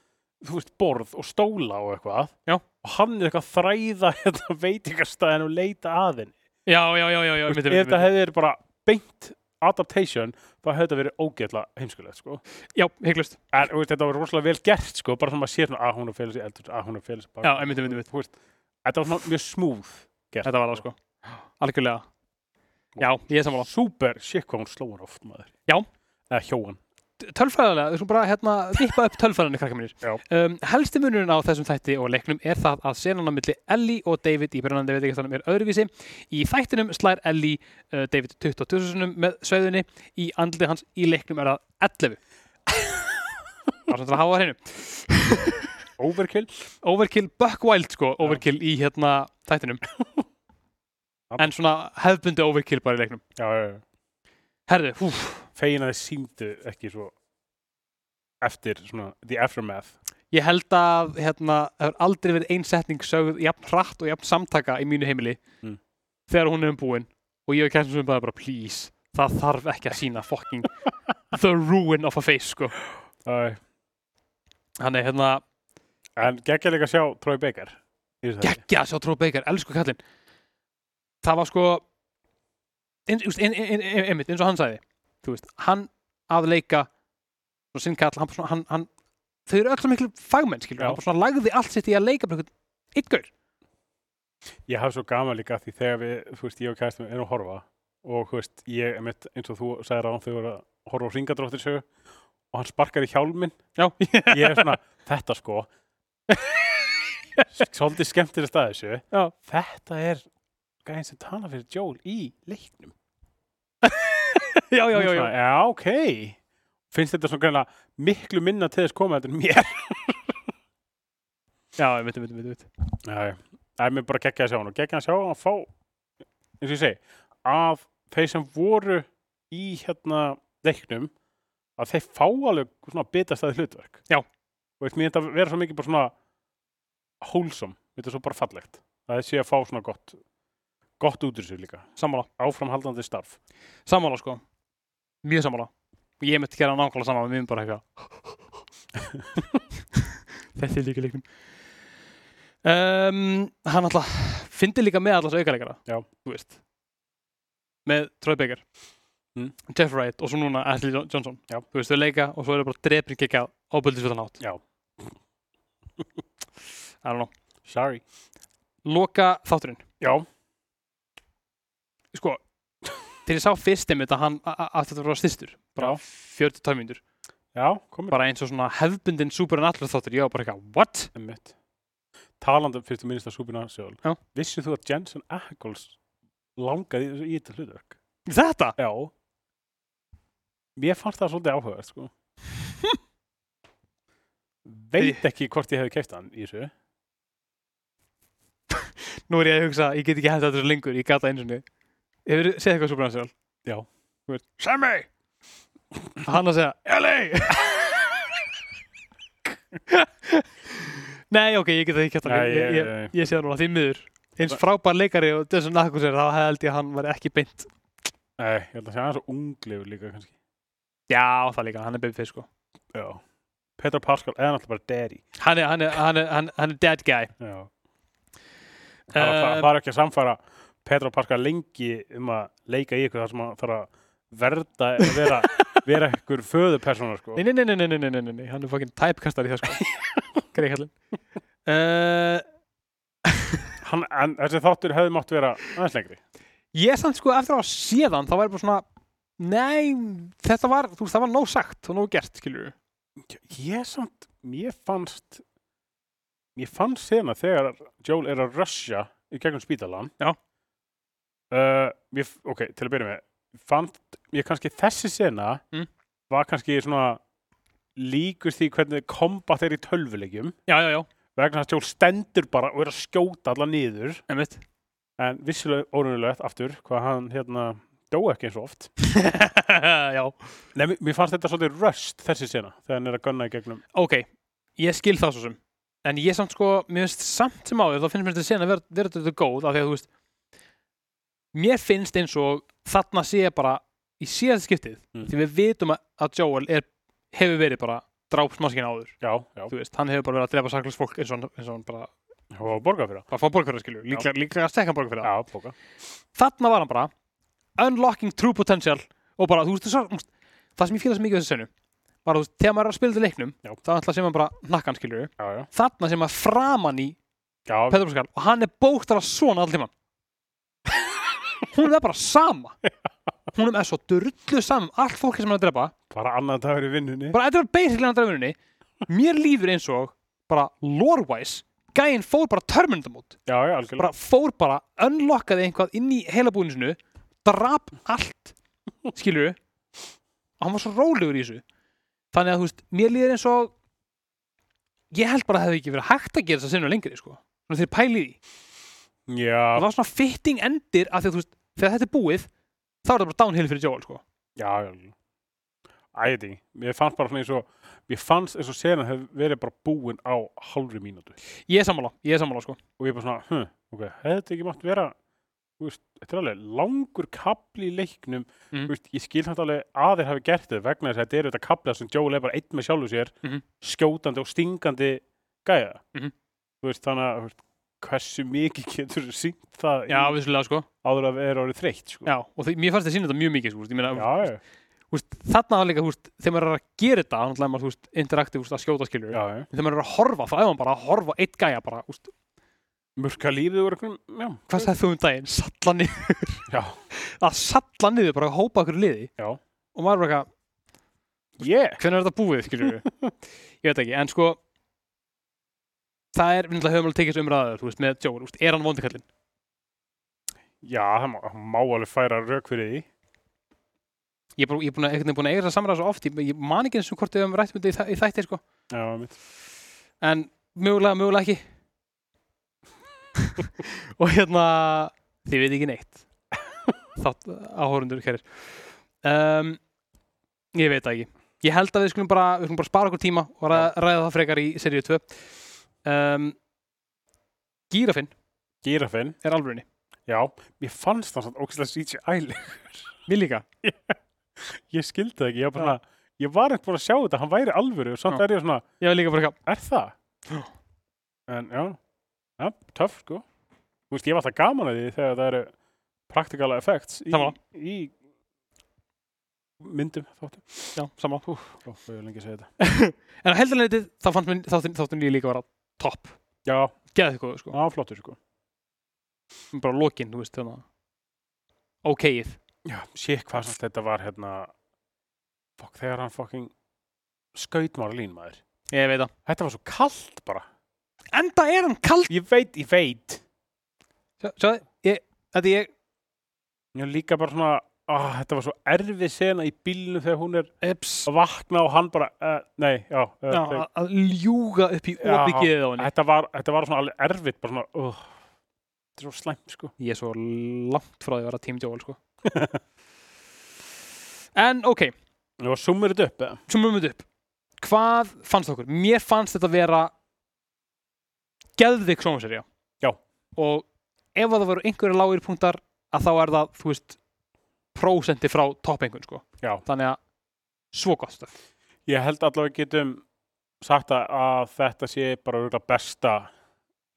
S2: þú veist, borð og stóla og eitthvað.
S1: Já.
S2: og hann er eitthvað að þræða hérna veitingastæðin og leita að henni.
S1: Já, já, já, já, já
S2: Þú veist,
S1: myndi,
S2: ef
S1: myndi,
S2: þetta hefði verið bara beint adaptation, þá hefði þetta verið ógeðslega heimskulegt, sko.
S1: Já, hygglust
S2: En veist, þetta var rosalega vel gert, sko, bara svona að sér að hún er félagis í eldur, að hún er félagis bak.
S1: Já, einmitt, einmitt, einmitt.
S2: Þú veist, þetta var svona mjög smúð gert.
S1: Þetta var það sko Algjörlega Já, ég er sammála
S2: Súper, shit hvað hún sló hann oft, maður.
S1: Já.
S2: Eða hjóan.
S1: Tölfræðilega, við skulum bara hérna vippa upp tölfræðinni krakka mínir.
S2: Já.
S1: Um, helsti munurinn á þessum þætti og leiknum er það að senan á milli Ellie og David í brennandi veitingastanum er öðruvísi. Í þættinum slær Ellie uh, David 22 sinum með sveðunni, í andlið hans í leiknum er það 11. Það er svona að hafa það hreinu.
S2: Overkill.
S1: Overkill, buck wild sko, overkill í hérna þættinum. *laughs* en svona hefðbundi overkill bara í leiknum.
S2: Já, já, já.
S1: Herðu, húf,
S2: Fegin að þið síndu ekki svo eftir svona the aftermath.
S1: Ég held að hérna, það hefur aldrei verið ein setning sögð jafn hratt og jafn samtaka í mínu heimili
S2: Mm.
S1: þegar hún er um búin og ég hef kært sem bara, bara please, það þarf ekki að sína fucking *laughs* the ruin of a face sko. Hann er hérna
S2: En geggja líka að sjá Troy Baker. í þessu þætti.
S1: geggja að sjá Tróð Beikar, elsku kallinn það var sko ein- just, ein- ein- ein- einmitt, eins og hann sagði veist, hann að leika og sinn kall, hann, hann, hann þau eru öll svo miklu fagmenn skilur, hann lagði allt sitt í að leika gaur.
S2: Ég hafði svo gaman líka því þegar við, þú veist, ég og kæstum erum að horfa og, þú veist, ég, einmitt, eins og þú sagðir á hann, þau voru að horfa á ringadróttir sögu og hann sparkar í hjálminn.
S1: Já,
S2: ég er svona, þetta sko *laughs* svolítið skemmtileg stað þessu.
S1: Já.
S2: þetta er gæðin sem tala fyrir Joel í leiknum. *laughs*
S1: Já, já, já, já.
S2: Já, ok. Finnst þetta svona greinlega miklu minna til þess koma þetta en mér.
S1: Já, ég veit, ég veit, ég veit, veit.
S2: Já, það er mér bara geggja að sjá hann og geggja að sjá hann að fá eins og ég segi, af þeir sem voru í hérna leiknum að þeir fá alveg svona bitastæði hlutverk.
S1: Já.
S2: og veist, mér þetta vera svo mikið bara svona wholesome, þetta er svo bara fallegt. Það er sé að fá svona gott gott út úr þessu líka,
S1: Sammála,
S2: áframhaldandi starf.
S1: Sammála sko. Mjög sammála. Og ég myndi gera nákvæmlega sammála, við myndum bara eitthvað *laughs* Þetta er líka leiknum. Um, Hann alltaf fyndi líka með alltaf aukaleikara
S2: Já.
S1: Þú veist. Með Troy Baker.
S2: Mm.
S1: Jeff Wright og svo núna Ashley Jo- Johnson.
S2: Já.
S1: Þú veist, þau leika og svo er það bara drepin gekka áböldisvöldan átt.
S2: Já. *laughs*
S1: I don't know.
S2: Sorry.
S1: Loka þátturinn.
S2: Já,
S1: Sko, *laughs* þegar ég sá fyrst einmitt að hann a- a- að þetta var styrstur bara
S2: Já.
S1: 42 mínútur
S2: já, komið
S1: bara eins og svona hefbundin supernatural þáttur ég var bara eitthvað, what?
S2: Einmitt. Talandi um fyrstu minnist að Supernatural
S1: Já.
S2: Vissið þú að Jensen Ackles langaði í þessu- í þetta hlutverk?
S1: Þetta?
S2: Já Mér fannst það svolítið áhugað sko. *laughs* Veit ekki hvort ég hefði keift hann í þessu
S1: Nú er ég að hugsa, ég get ekki hægt þetta svo lengur, ég gata einu sinni Hefur þið séð eitthvað supernatural?
S2: Já.
S1: Þú veist, Sammy! Hann að segja, LA! Nei, ok, ég get það ekki hægt
S2: Nei,
S1: ég, ég, ég,
S2: ég-
S1: sé það núna, því miður. Eins frábær leikari og þessum nakkus er þá held ég að hann var ekki beint.
S2: Nei, ég held að segja hann svo unglegur líka kannski.
S1: Já, það líka, hann er babyface sko.
S2: Já. Petra Pascal er náttúrulega bara daddy.
S1: Hann er, hann er, hann er, hann, er dead guy.
S2: Já. Það er, það er ekki að samfara Petra Parka lengi um að leika í ykkur þar sem hann þarf að verða að vera, *laughs* vera ykkur föðupersona sko.
S1: Nei, nei, nei, nei, nei, nei, nei, nei, hann er fokkin typekastar í það sko. *laughs* Greikallin. Uh, eh, *laughs*
S2: hann, en þessi þáttur hefði mátt vera aðeins lengri.
S1: Ég samt sko eftir að sé þann, þá væri bara svona, nei, þetta var, þú veist, það var nóg sagt og nóg gert, skilur þú?
S2: Ég samt, mér fannst, mér fannst þérna þegar Joel er að rössja í gegnum spítalan.
S1: Já
S2: uh, mér, ok, til að byrja með fannst, mér kannski þessi sena
S1: Mm.
S2: var kannski svona líkur því hvernig kombat er í tölvuleikjum.
S1: Já, já, já,
S2: vegna að Joel stendur bara og er að skjóta alla niður.
S1: Einmitt.
S2: En vissilega órunnulegt aftur hvað hann hérna dó ekki eins og oft. *laughs*
S1: Já,
S2: Nei, mér- fannst þetta svolítið röst þessi sena þegar hann er að gunna í gegnum.
S1: Ok, ég skil það svo sem. En ég samt sko, mér finnst samt sem áður þá finnst mér þetta sen að vera, vera þetta góð af því að þú veist Mér finnst eins og þarna sé bara í síðast skiptið
S2: Mm.
S1: því við vitum að, að Joel er, hefur verið bara drápsmaskinn áður.
S2: Já, já,
S1: veist, hann hefur bara verið að drepa saklust fólk eins og hann, eins og hann bara,
S2: og borga fyrir það.
S1: Bara fá líklega, líklega að stekka hann borg fyrir það
S2: Já, borga.
S1: Þarna var hann bara unlocking true potential og bara, þú veist, það, sem ég fíla svo mikið í þessu senu var að þú veist, þegar maður er að spila til leiknum þá ætla sem hann bara nakkan skilju
S2: Já, já,
S1: þarna sem maður framan í Petur Pascal og hann er bóktara svona all tíman hún er bara sama. Hún er svo drullu saman allt fólki sem hann er að drepa.
S2: Bara annan dagur í vinnunni.
S1: Bara þetta var basically hann draugurinni mér líður eins og bara lore-wise gæinn fór bara
S2: algjörlega.
S1: Bara fór bara, unlockaði einhvað inn í heila búinu drap allt skilur hann var svo rólegur í þessu. Þannig að þú veist, mér líður eins og ég held bara að það hefði ekki verið hægt að gera þess að sinna lengri sko. þannig þeir pæli í því.
S2: Já,
S1: það var svona fitting endir af því að þú veist, þegar þetta er búið þá er það bara downhill fyrir Joel sko.
S2: já, Æði, mér fannst bara svona eins og Mér fannst eins og senan hef verið bara búin á hálfri mínútu
S1: ég er sammála, ég er sammála sko.
S2: Og ég bara svona, hm, ok, þetta ekki mátt vera Þú veist, þetta er alveg langur kapli í leiknum
S1: Mhm.
S2: Þú veist, Ég skil þetta alveg að þeir hafi gert þetta vegna þess að þetta eru þetta kaplið sem Joel er bara einn með sjálfu sér
S1: Mhm.
S2: skjótandi og stingandi gæða
S1: Mhm.
S2: Þú veist, þannig að hversu mikið getur sínt það
S1: já,
S2: í,
S1: sko.
S2: áður að vera orðið þreytt sko.
S1: já, og mér fannst það sína þetta mjög mikið sko. meina,
S2: já, já.
S1: Húst, þarna húst, þegar maður er að gera þetta náttúrulega er maður, húst, interaktiv, húst, að skjóta
S2: já.
S1: þegar maður er að horfa, þá er maður bara að horfa eitt gæja bara, húst,
S2: Mörka lífið
S1: hvað sagði þú um daginn salla niður, *laughs* að salla niður bara að hópa okkur liði
S2: Já.
S1: og maður er bara eitthvað,
S2: Ég?
S1: hvernig er þetta búið, skilur við *laughs* ég veit ekki, en sko það er, við náttúrulega höfum alveg tekið þessu umræður, þú veist, með Joel, húst, er hann vondikallin?
S2: Já, það má, það má alveg færa rauk fyrir því.
S1: Ég er búin að, veginn búin að eiga þess að samræða svo oft, ég, man ekki eins og hvort við höfum rætt með þetta í, þæ- í þætti, sko,
S2: Já, mitt.
S1: en mögulega, mögulega ekki. *laughs* Og hérna þið veit ekki neitt. Þátt áhórundur kærir. Um, ég veit það ekki. Ég held að við skulum bara, við skulum bara spara okkur tíma og ræða það frekar í seríu 2 um, Gírafinn
S2: Gírafinn.
S1: er alvörinni
S2: Já, mér fannst það svona ógæslega CGI.
S1: Mér líka *laughs*
S2: Ég skildi það ekki, ég var bara, svona- ég var ekkert búin að sjá þetta, hann væri alvöru og samt
S1: Já.
S2: er ég svona,
S1: Ég var líka bara eitthvað
S2: er það?
S1: Já.
S2: En já, já, töff sko. Þú veist, ég var alltaf gaman að því þegar það eru practical effects í,
S1: Sammála.
S2: í myndum þáttum.
S1: Já, sama
S2: Ó, hvað er lengi að segja þetta. *laughs*
S1: En á heldarleitið þá fannst mér þáttin, þáttin líka líka vera topp
S2: Já,
S1: Geðið góð sko
S2: á flottur sko.
S1: Bara lokin, þú veist þannig Ókeið
S2: Já, sé hvað samt þetta var hérna, fokk, þegar hann fokking skaut mára línmaður.
S1: Ég veit það
S2: Þetta var svo kallt bara.
S1: Enda er hann kald
S2: Ég veit, ég veit.
S1: Sjáðu, ég, þetta ég
S2: var líka bara svona, ah, þetta var svo erfið sena í bílnu þegar hún er
S1: Eps.
S2: að vakna og hann bara, uh, nei, já, uh,
S1: Já,
S2: þau-
S1: að- að ljúga upp í geðið á henni.
S2: þetta, var, þetta var svona alveg erfitt, bara svona, uh, þetta er svo slæmt, sko.
S1: Ég er svo langt frá því að vera Joel sko. *laughs* En ok,
S2: var summir þetta upp,
S1: sumum við upp. Hvað fannst okkur? Mér fannst þetta vera geðvik sjónvarserja
S2: Já.
S1: Og ef að það voru einhverju lágir punktar að þá er það, þú veist prósenti frá toppengun sko. Þannig að svo gott stöf
S2: Ég held allavega getum sagt að, þetta sé bara besta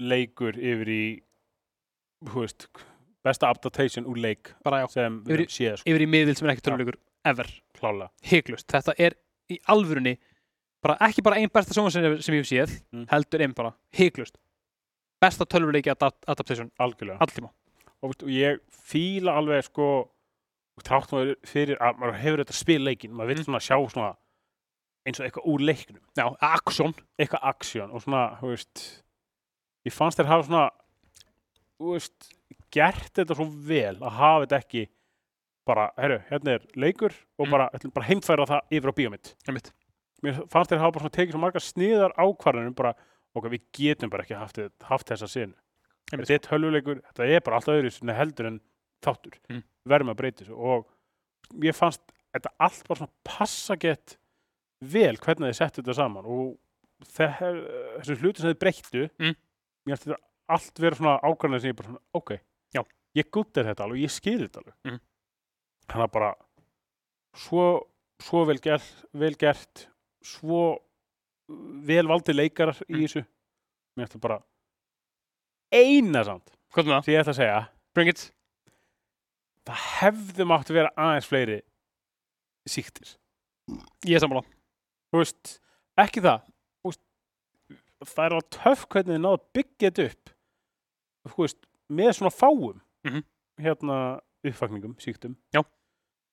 S2: leikur yfir í, veist, besta adaptation úr leik
S1: Bara
S2: sem
S1: Yfir
S2: við höfum séð, sko,
S1: yfir í miðil sem er ekki töluleikur ever. Hygglust, þetta er í alvörunni bara ekki bara einn besta sjónvarserja sem ég hef séð
S2: Mm.
S1: heldur einn bara, hygglust besta tölvuleiki adapt adaptation.
S2: Algjörlega.
S1: alltíma
S2: Og, og ég fíla alveg, sko, trátt maður fyrir að maður hefur þetta spil leikin, maður vil
S1: Mm.
S2: svona sjá svona eins og eitthvað úr leiknum.
S1: Já, aksjón
S2: eitthvað aksjón og svona, þú veist ég fannst þér hafa svona þú veist, gert þetta svo vel að hafa þetta ekki bara, herru, hérna er leikur og
S1: Mm.
S2: bara, bara heimfæra það yfir á bíómynd
S1: Einmitt.
S2: mér fannst þér hafa bara svona tekið svo margar sniðar ákvarðanum bara, ok, við getum bara ekki haft, haft þessa sinu þetta er tölvuleikur, þetta er bara alltaf öðru heldur en þáttur,
S1: Mm.
S2: verðum að breyta þessu og ég fannst þetta allt bara svona passa gett vel hvernig þið settu þetta saman og þe- þessu hluti sem þið breyttu
S1: Mm.
S2: mér finnst þetta allt vera svona ákvarðanir sem ég bara svona, ok,
S1: Já.
S2: ég guttir þetta alveg, ég skil þetta alveg
S1: Mm.
S2: þannig að bara svo, svo vel, gert, vel gert svo vel valdi leikarar í
S1: Mm.
S2: þessu mér finnst þetta bara eina samt sem ég ætla að segja
S1: Bring it
S2: það hefði mátt vera aðeins fleiri síktir.
S1: Ég er sammála.
S2: Þú veist, ekki það. Veist, það er alveg töff hvernig þið náðu að byggja þetta upp. Þú veist, með svona fáum
S1: Mhm.
S2: hérna uppfakningum, síktum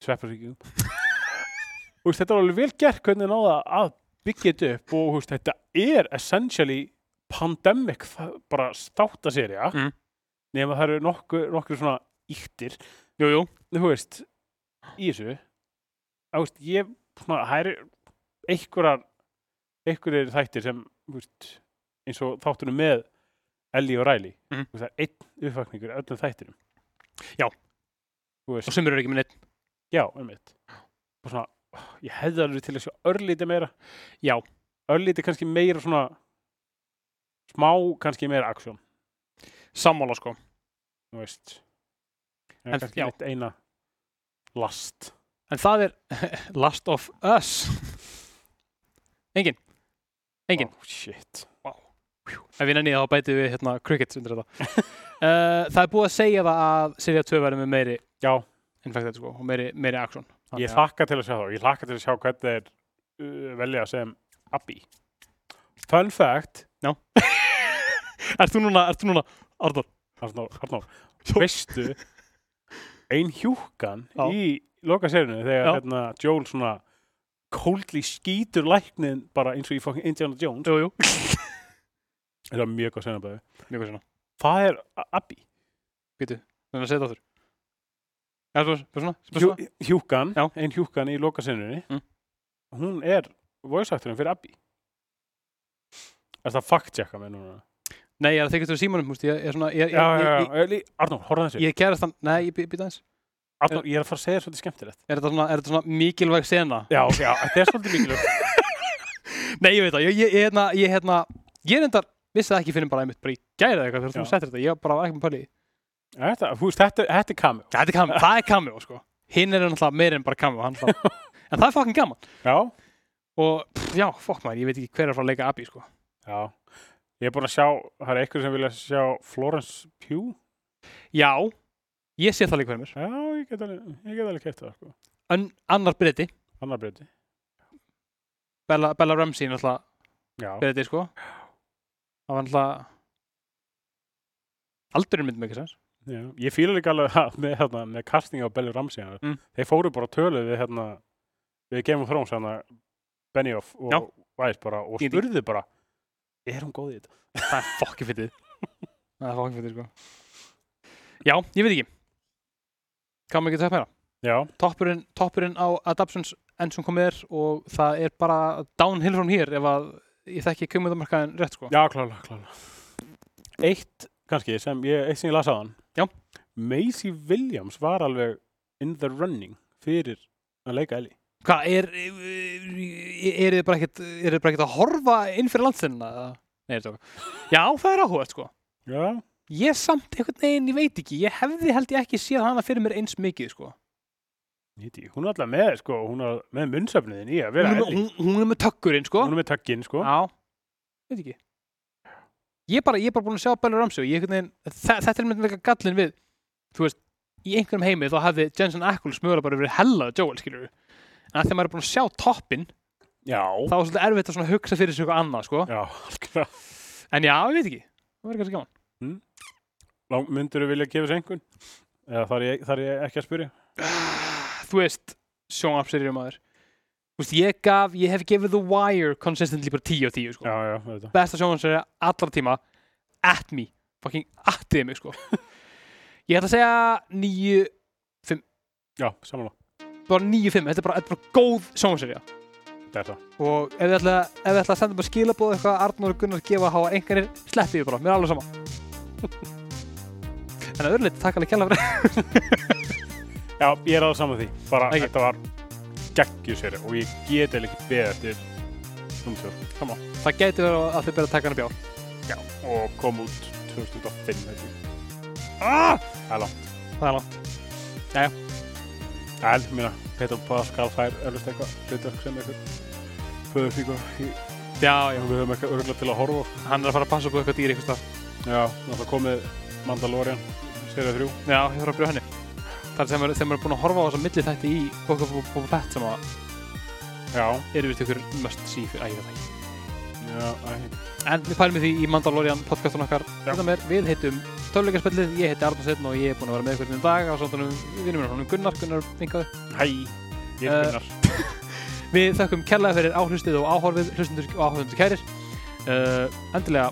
S2: svepparsíkjum þetta er alveg vel gert hvernig þið náðu að byggja þetta upp og veist, þetta er essentially pandemic bara státa serja
S1: Mhm.
S2: nema það eru nokkur, nokkur svona íktir
S1: Jú, jú
S2: þú veist, í þessu veist, ég, það eru einhverjar einhverjir þættir sem þú veist, eins og þáttunum með Ellie og Riley. Þú veist, það er einn uppvakningur öllum þættinum.
S1: Já.
S2: þú veist,
S1: Og sumir eru ekki með neitt
S2: já, einmitt. Og svona, ég hefði alveg til að sjá örlítið meira.
S1: Já.
S2: örlítið kannski meira svona smá kannski meira aksjón
S1: Sammála sko.
S2: Þú veist
S1: En-
S2: kannski
S1: já.
S2: mitt eina last.
S1: En það er *laughs* Last of Us. Engin. Engin.
S2: Oh, shit.
S1: Ef við nenni þá bætið við hérna crickets undir þetta. Uh, *laughs* Það er búið að segja það að Serja 2 verður með meiri
S2: já,
S1: infected sko og meiri, meiri aksjón
S2: Ég hlakka til að sjá þá. Ég hlakka til að sjá hvernig þeir uh, velja sem Abby. Fun fact, *laughs*
S1: Ert þú núna, ert þú núna, Arnór?
S2: Arnór, Arnór. Veistu, ein hjúkan
S1: Já.
S2: í loka serinu þegar hérna, Joel svona coldly skýtur læknin bara eins og í fucking Indiana Jones.
S1: Jú, jú. *laughs*
S2: Það er mjög góð senabæði.
S1: Mjög hvað svona.
S2: Það er A- Abby.
S1: Býtu, þannig að segja það þurr. Já, svo, svo svona, svo
S2: Hjú,
S1: svona.
S2: hjúkan,
S1: Já.
S2: ein hjúkan í loka serinu,
S1: Mm.
S2: hún er voice actorinn fyrir Abby. Er það fact-checka með núna?
S1: Nei, ég er að þykast fyrir símanum, múst, ég er svona, ég,
S2: Já, já,
S1: ég,
S2: já. Lí- Arnór, horfða þessu.
S1: ég, ég gerast þann, nei, ég býta aðeins.
S2: Arnór, ég er að fara að segja svolítið skemmtilegt.
S1: Er þetta svona, er þetta svona mikilvæg sena?
S2: Já, já, þetta er svolítið mikilvægt. *laughs*
S1: Nei, ég veit það, ég, ég, hérna, ég, hérna, ég reyndar, vissi það ekki fyrir bara einmitt, bara ég gæri það eitthvað þegar þú
S2: Já.
S1: settir þetta, ég var bara ekki með pæli í.
S2: Þetta, þú veist, þetta, þetta er cameo.
S1: Þetta er cameo, það er cameo, sko. Hinn er náttúrulega meir en bara cameo, hann það. *laughs* en það er fucking gaman.
S2: Já,
S1: Og, pff, já, fokk maður, ég veit ekki hver er að fara að leika Abby, sko.
S2: já. Ég er búin að sjá, það er eitthvað sem vilja sjá Florence Pugh.
S1: Já, ég sé það líka fyrir mér.
S2: Já, ég get alveg, ég get alveg kæft það, sko.
S1: En annar breyti,
S2: Annar breyti.
S1: Bella, Bella Ramsey náttúrulega breyti, sko. Það var náttúrulega, aldurinn myndi mig ekki sens.
S2: já. Ég fíla líka alveg það með, hérna, með casting á Belly Ramsey. hérna.
S1: Mm.
S2: Þeir fóru bara að tölu við, hérna, við Game of Thrones, hérna, Benioff og. Weiss bara, og
S1: D&D.
S2: spurðu bara, er hún góð í þetta?
S1: Það er fokki fyndið. *laughs* það er fokki fyndið, sko. Já, ég veit ekki. Maður getur það meira? Toppurinn, toppurinn á Adaptions enn sem komið er og það er bara downhill from here ef að ég þekki kjömmundamarkaðin rétt, sko.
S2: já, klála, klála. Eitt, kannski, sem ég, eitt sem ég las á hann.
S1: Já.
S2: Maisie Williams var alveg in the running fyrir að leika Ellie.
S1: Hvað, er, er, er þið bara ekkert, er þið bara ekkert að horfa inn fyrir landstæðina? Nei, þetta er Já, það er áhugað, sko.
S2: Já,
S1: Ég samt einhvern veginn, ég veit ekki, ég hefði held ég ekki séð hana fyrir mér eins mikið, sko.
S2: Nýti, hún er alltaf með, sko, hún er með munnsöfniðin í að
S1: Hún
S2: vera
S1: er, með,
S2: Ellie.
S1: hún, hún er með tökkurinn, sko.
S2: Hún er með takkinn, sko.
S1: Já, veit ekki. Ég er bara, ég er bara búin að sjá Ramsey og ég einhvern veginn, þe- þetta er með gallin við, þú veist, í einhverjum heimi þá hefði Jensen Ackles mögulega bara verið hellað Joel, skilur En þegar maður er búin að sjá toppinn,
S2: Já,
S1: þá er svolítið erfitt að hugsa fyrir sig eitthvað annað, sko.
S2: já.
S1: En já, ég veit ekki, það verður kannski gaman.
S2: Lang, myndur þú vilja gefa þessu einhvern? Eða þarf ég, þarf ég ekki að spyrja? *sighs*
S1: Þú veist. Þú veist, ég ég hef gefið The Wire consistently bara 10 á 10, sko. Besta sjónvarsserja allra tíma at me, fucking attiði mig sko *laughs* ég ætla að segja 9,
S2: Já, samanlá.
S1: Bara 9-5 þetta er bara, bara góð sjónvarsserja
S2: Þetta er það.
S1: og ef þið ætla, ætla að senda bara skilabóð eitthvað Arnór og Gunnar gefa að hafa einhverjir sleppið við bara, mér er alveg sama *laughs* en að öðruleiti takk alveg kjalla fyrir *laughs*
S2: Já, ég er alveg saman því. Bara,
S1: Ekki.
S2: þetta var geggjuseri og ég get eða ekki beðið eftir numtjóð.
S1: það gæti verið að þið byrja að taka hana bjár
S2: Já, og kom út 2005, held ég.
S1: ah!
S2: Það er langt.
S1: það er langt
S2: En, mína, Petur Pascal fær eflust eitthvað hlutverk sem eitthvað föðursíku í
S1: já, já,
S2: við höfum eitthvað örgulega til að horfa
S1: hann er að fara að passa upp eitthvað dýr eitthvað stað
S2: Já, náttúrulega komið Mandalorian, serið þrjú.
S1: já, ég þarf að byrja henni. Það er sem er, þeim er búin að horfa á þessa milli þætti í Book of Boba Fett sem að
S2: Já,
S1: eru við ykkur must see fyrir, æ, ég veit það ekki.
S2: Já, æ,
S1: En við pælum í því í Mandalorian podcastun okkar. Mér, við heitum Töluleikaspillið, ég heiti Arnur Sveinn og ég er búinn að vera með ykkur í dag á sondunum vinnum mér honum Gunnar, Gunnar vinkaði
S2: hæ, ég er
S1: Eh,
S2: Gunnar. *laughs*
S1: Við þökkum kærlega fyrir áhlustið og áhorfið hlustundur og áhorfundur kærir. Uh, Endilega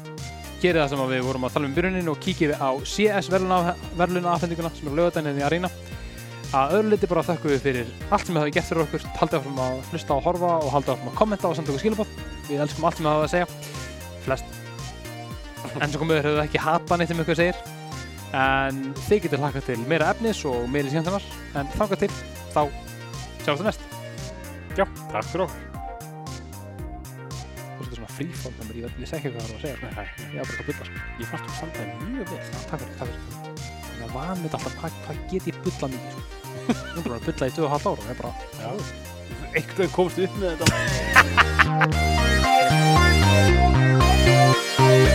S1: gerið það sem að við vorum að tala um byrjunin og kíkið á CS verðluna afhendinguna sem er lögadænið í Arena. Að öðru liti bara þökkum við fyrir allt sem þið hafi gert fyrir okkur. Haldið áfram að hlusta og horfa og haldið áfram að kommenta og senda okkur skilabóð við elskum allt sem þið hafa að segja. Flest. En svo komið höfðu ekki hata neitt sem ykkur segir en þið getur hlakað til meira efnis og meiri síðantunar en þangað til þá sjáumst það næst
S2: Já, takk fyrir okkur.
S1: þetta er svona ég, veit- ég segi ekki hvað það var að segja sko.
S2: Nei,
S1: ég var bara að bylla sko.
S2: Ég fannst þú standaði mjög vel.
S1: Takk fyrir, takk fyrir en það var með alltaf hvað, get ég bulla mikið sko. ég er bara að bulla í 2,5 ára og er bara
S2: Já. Eitthvað komst upp með þetta. *laughs*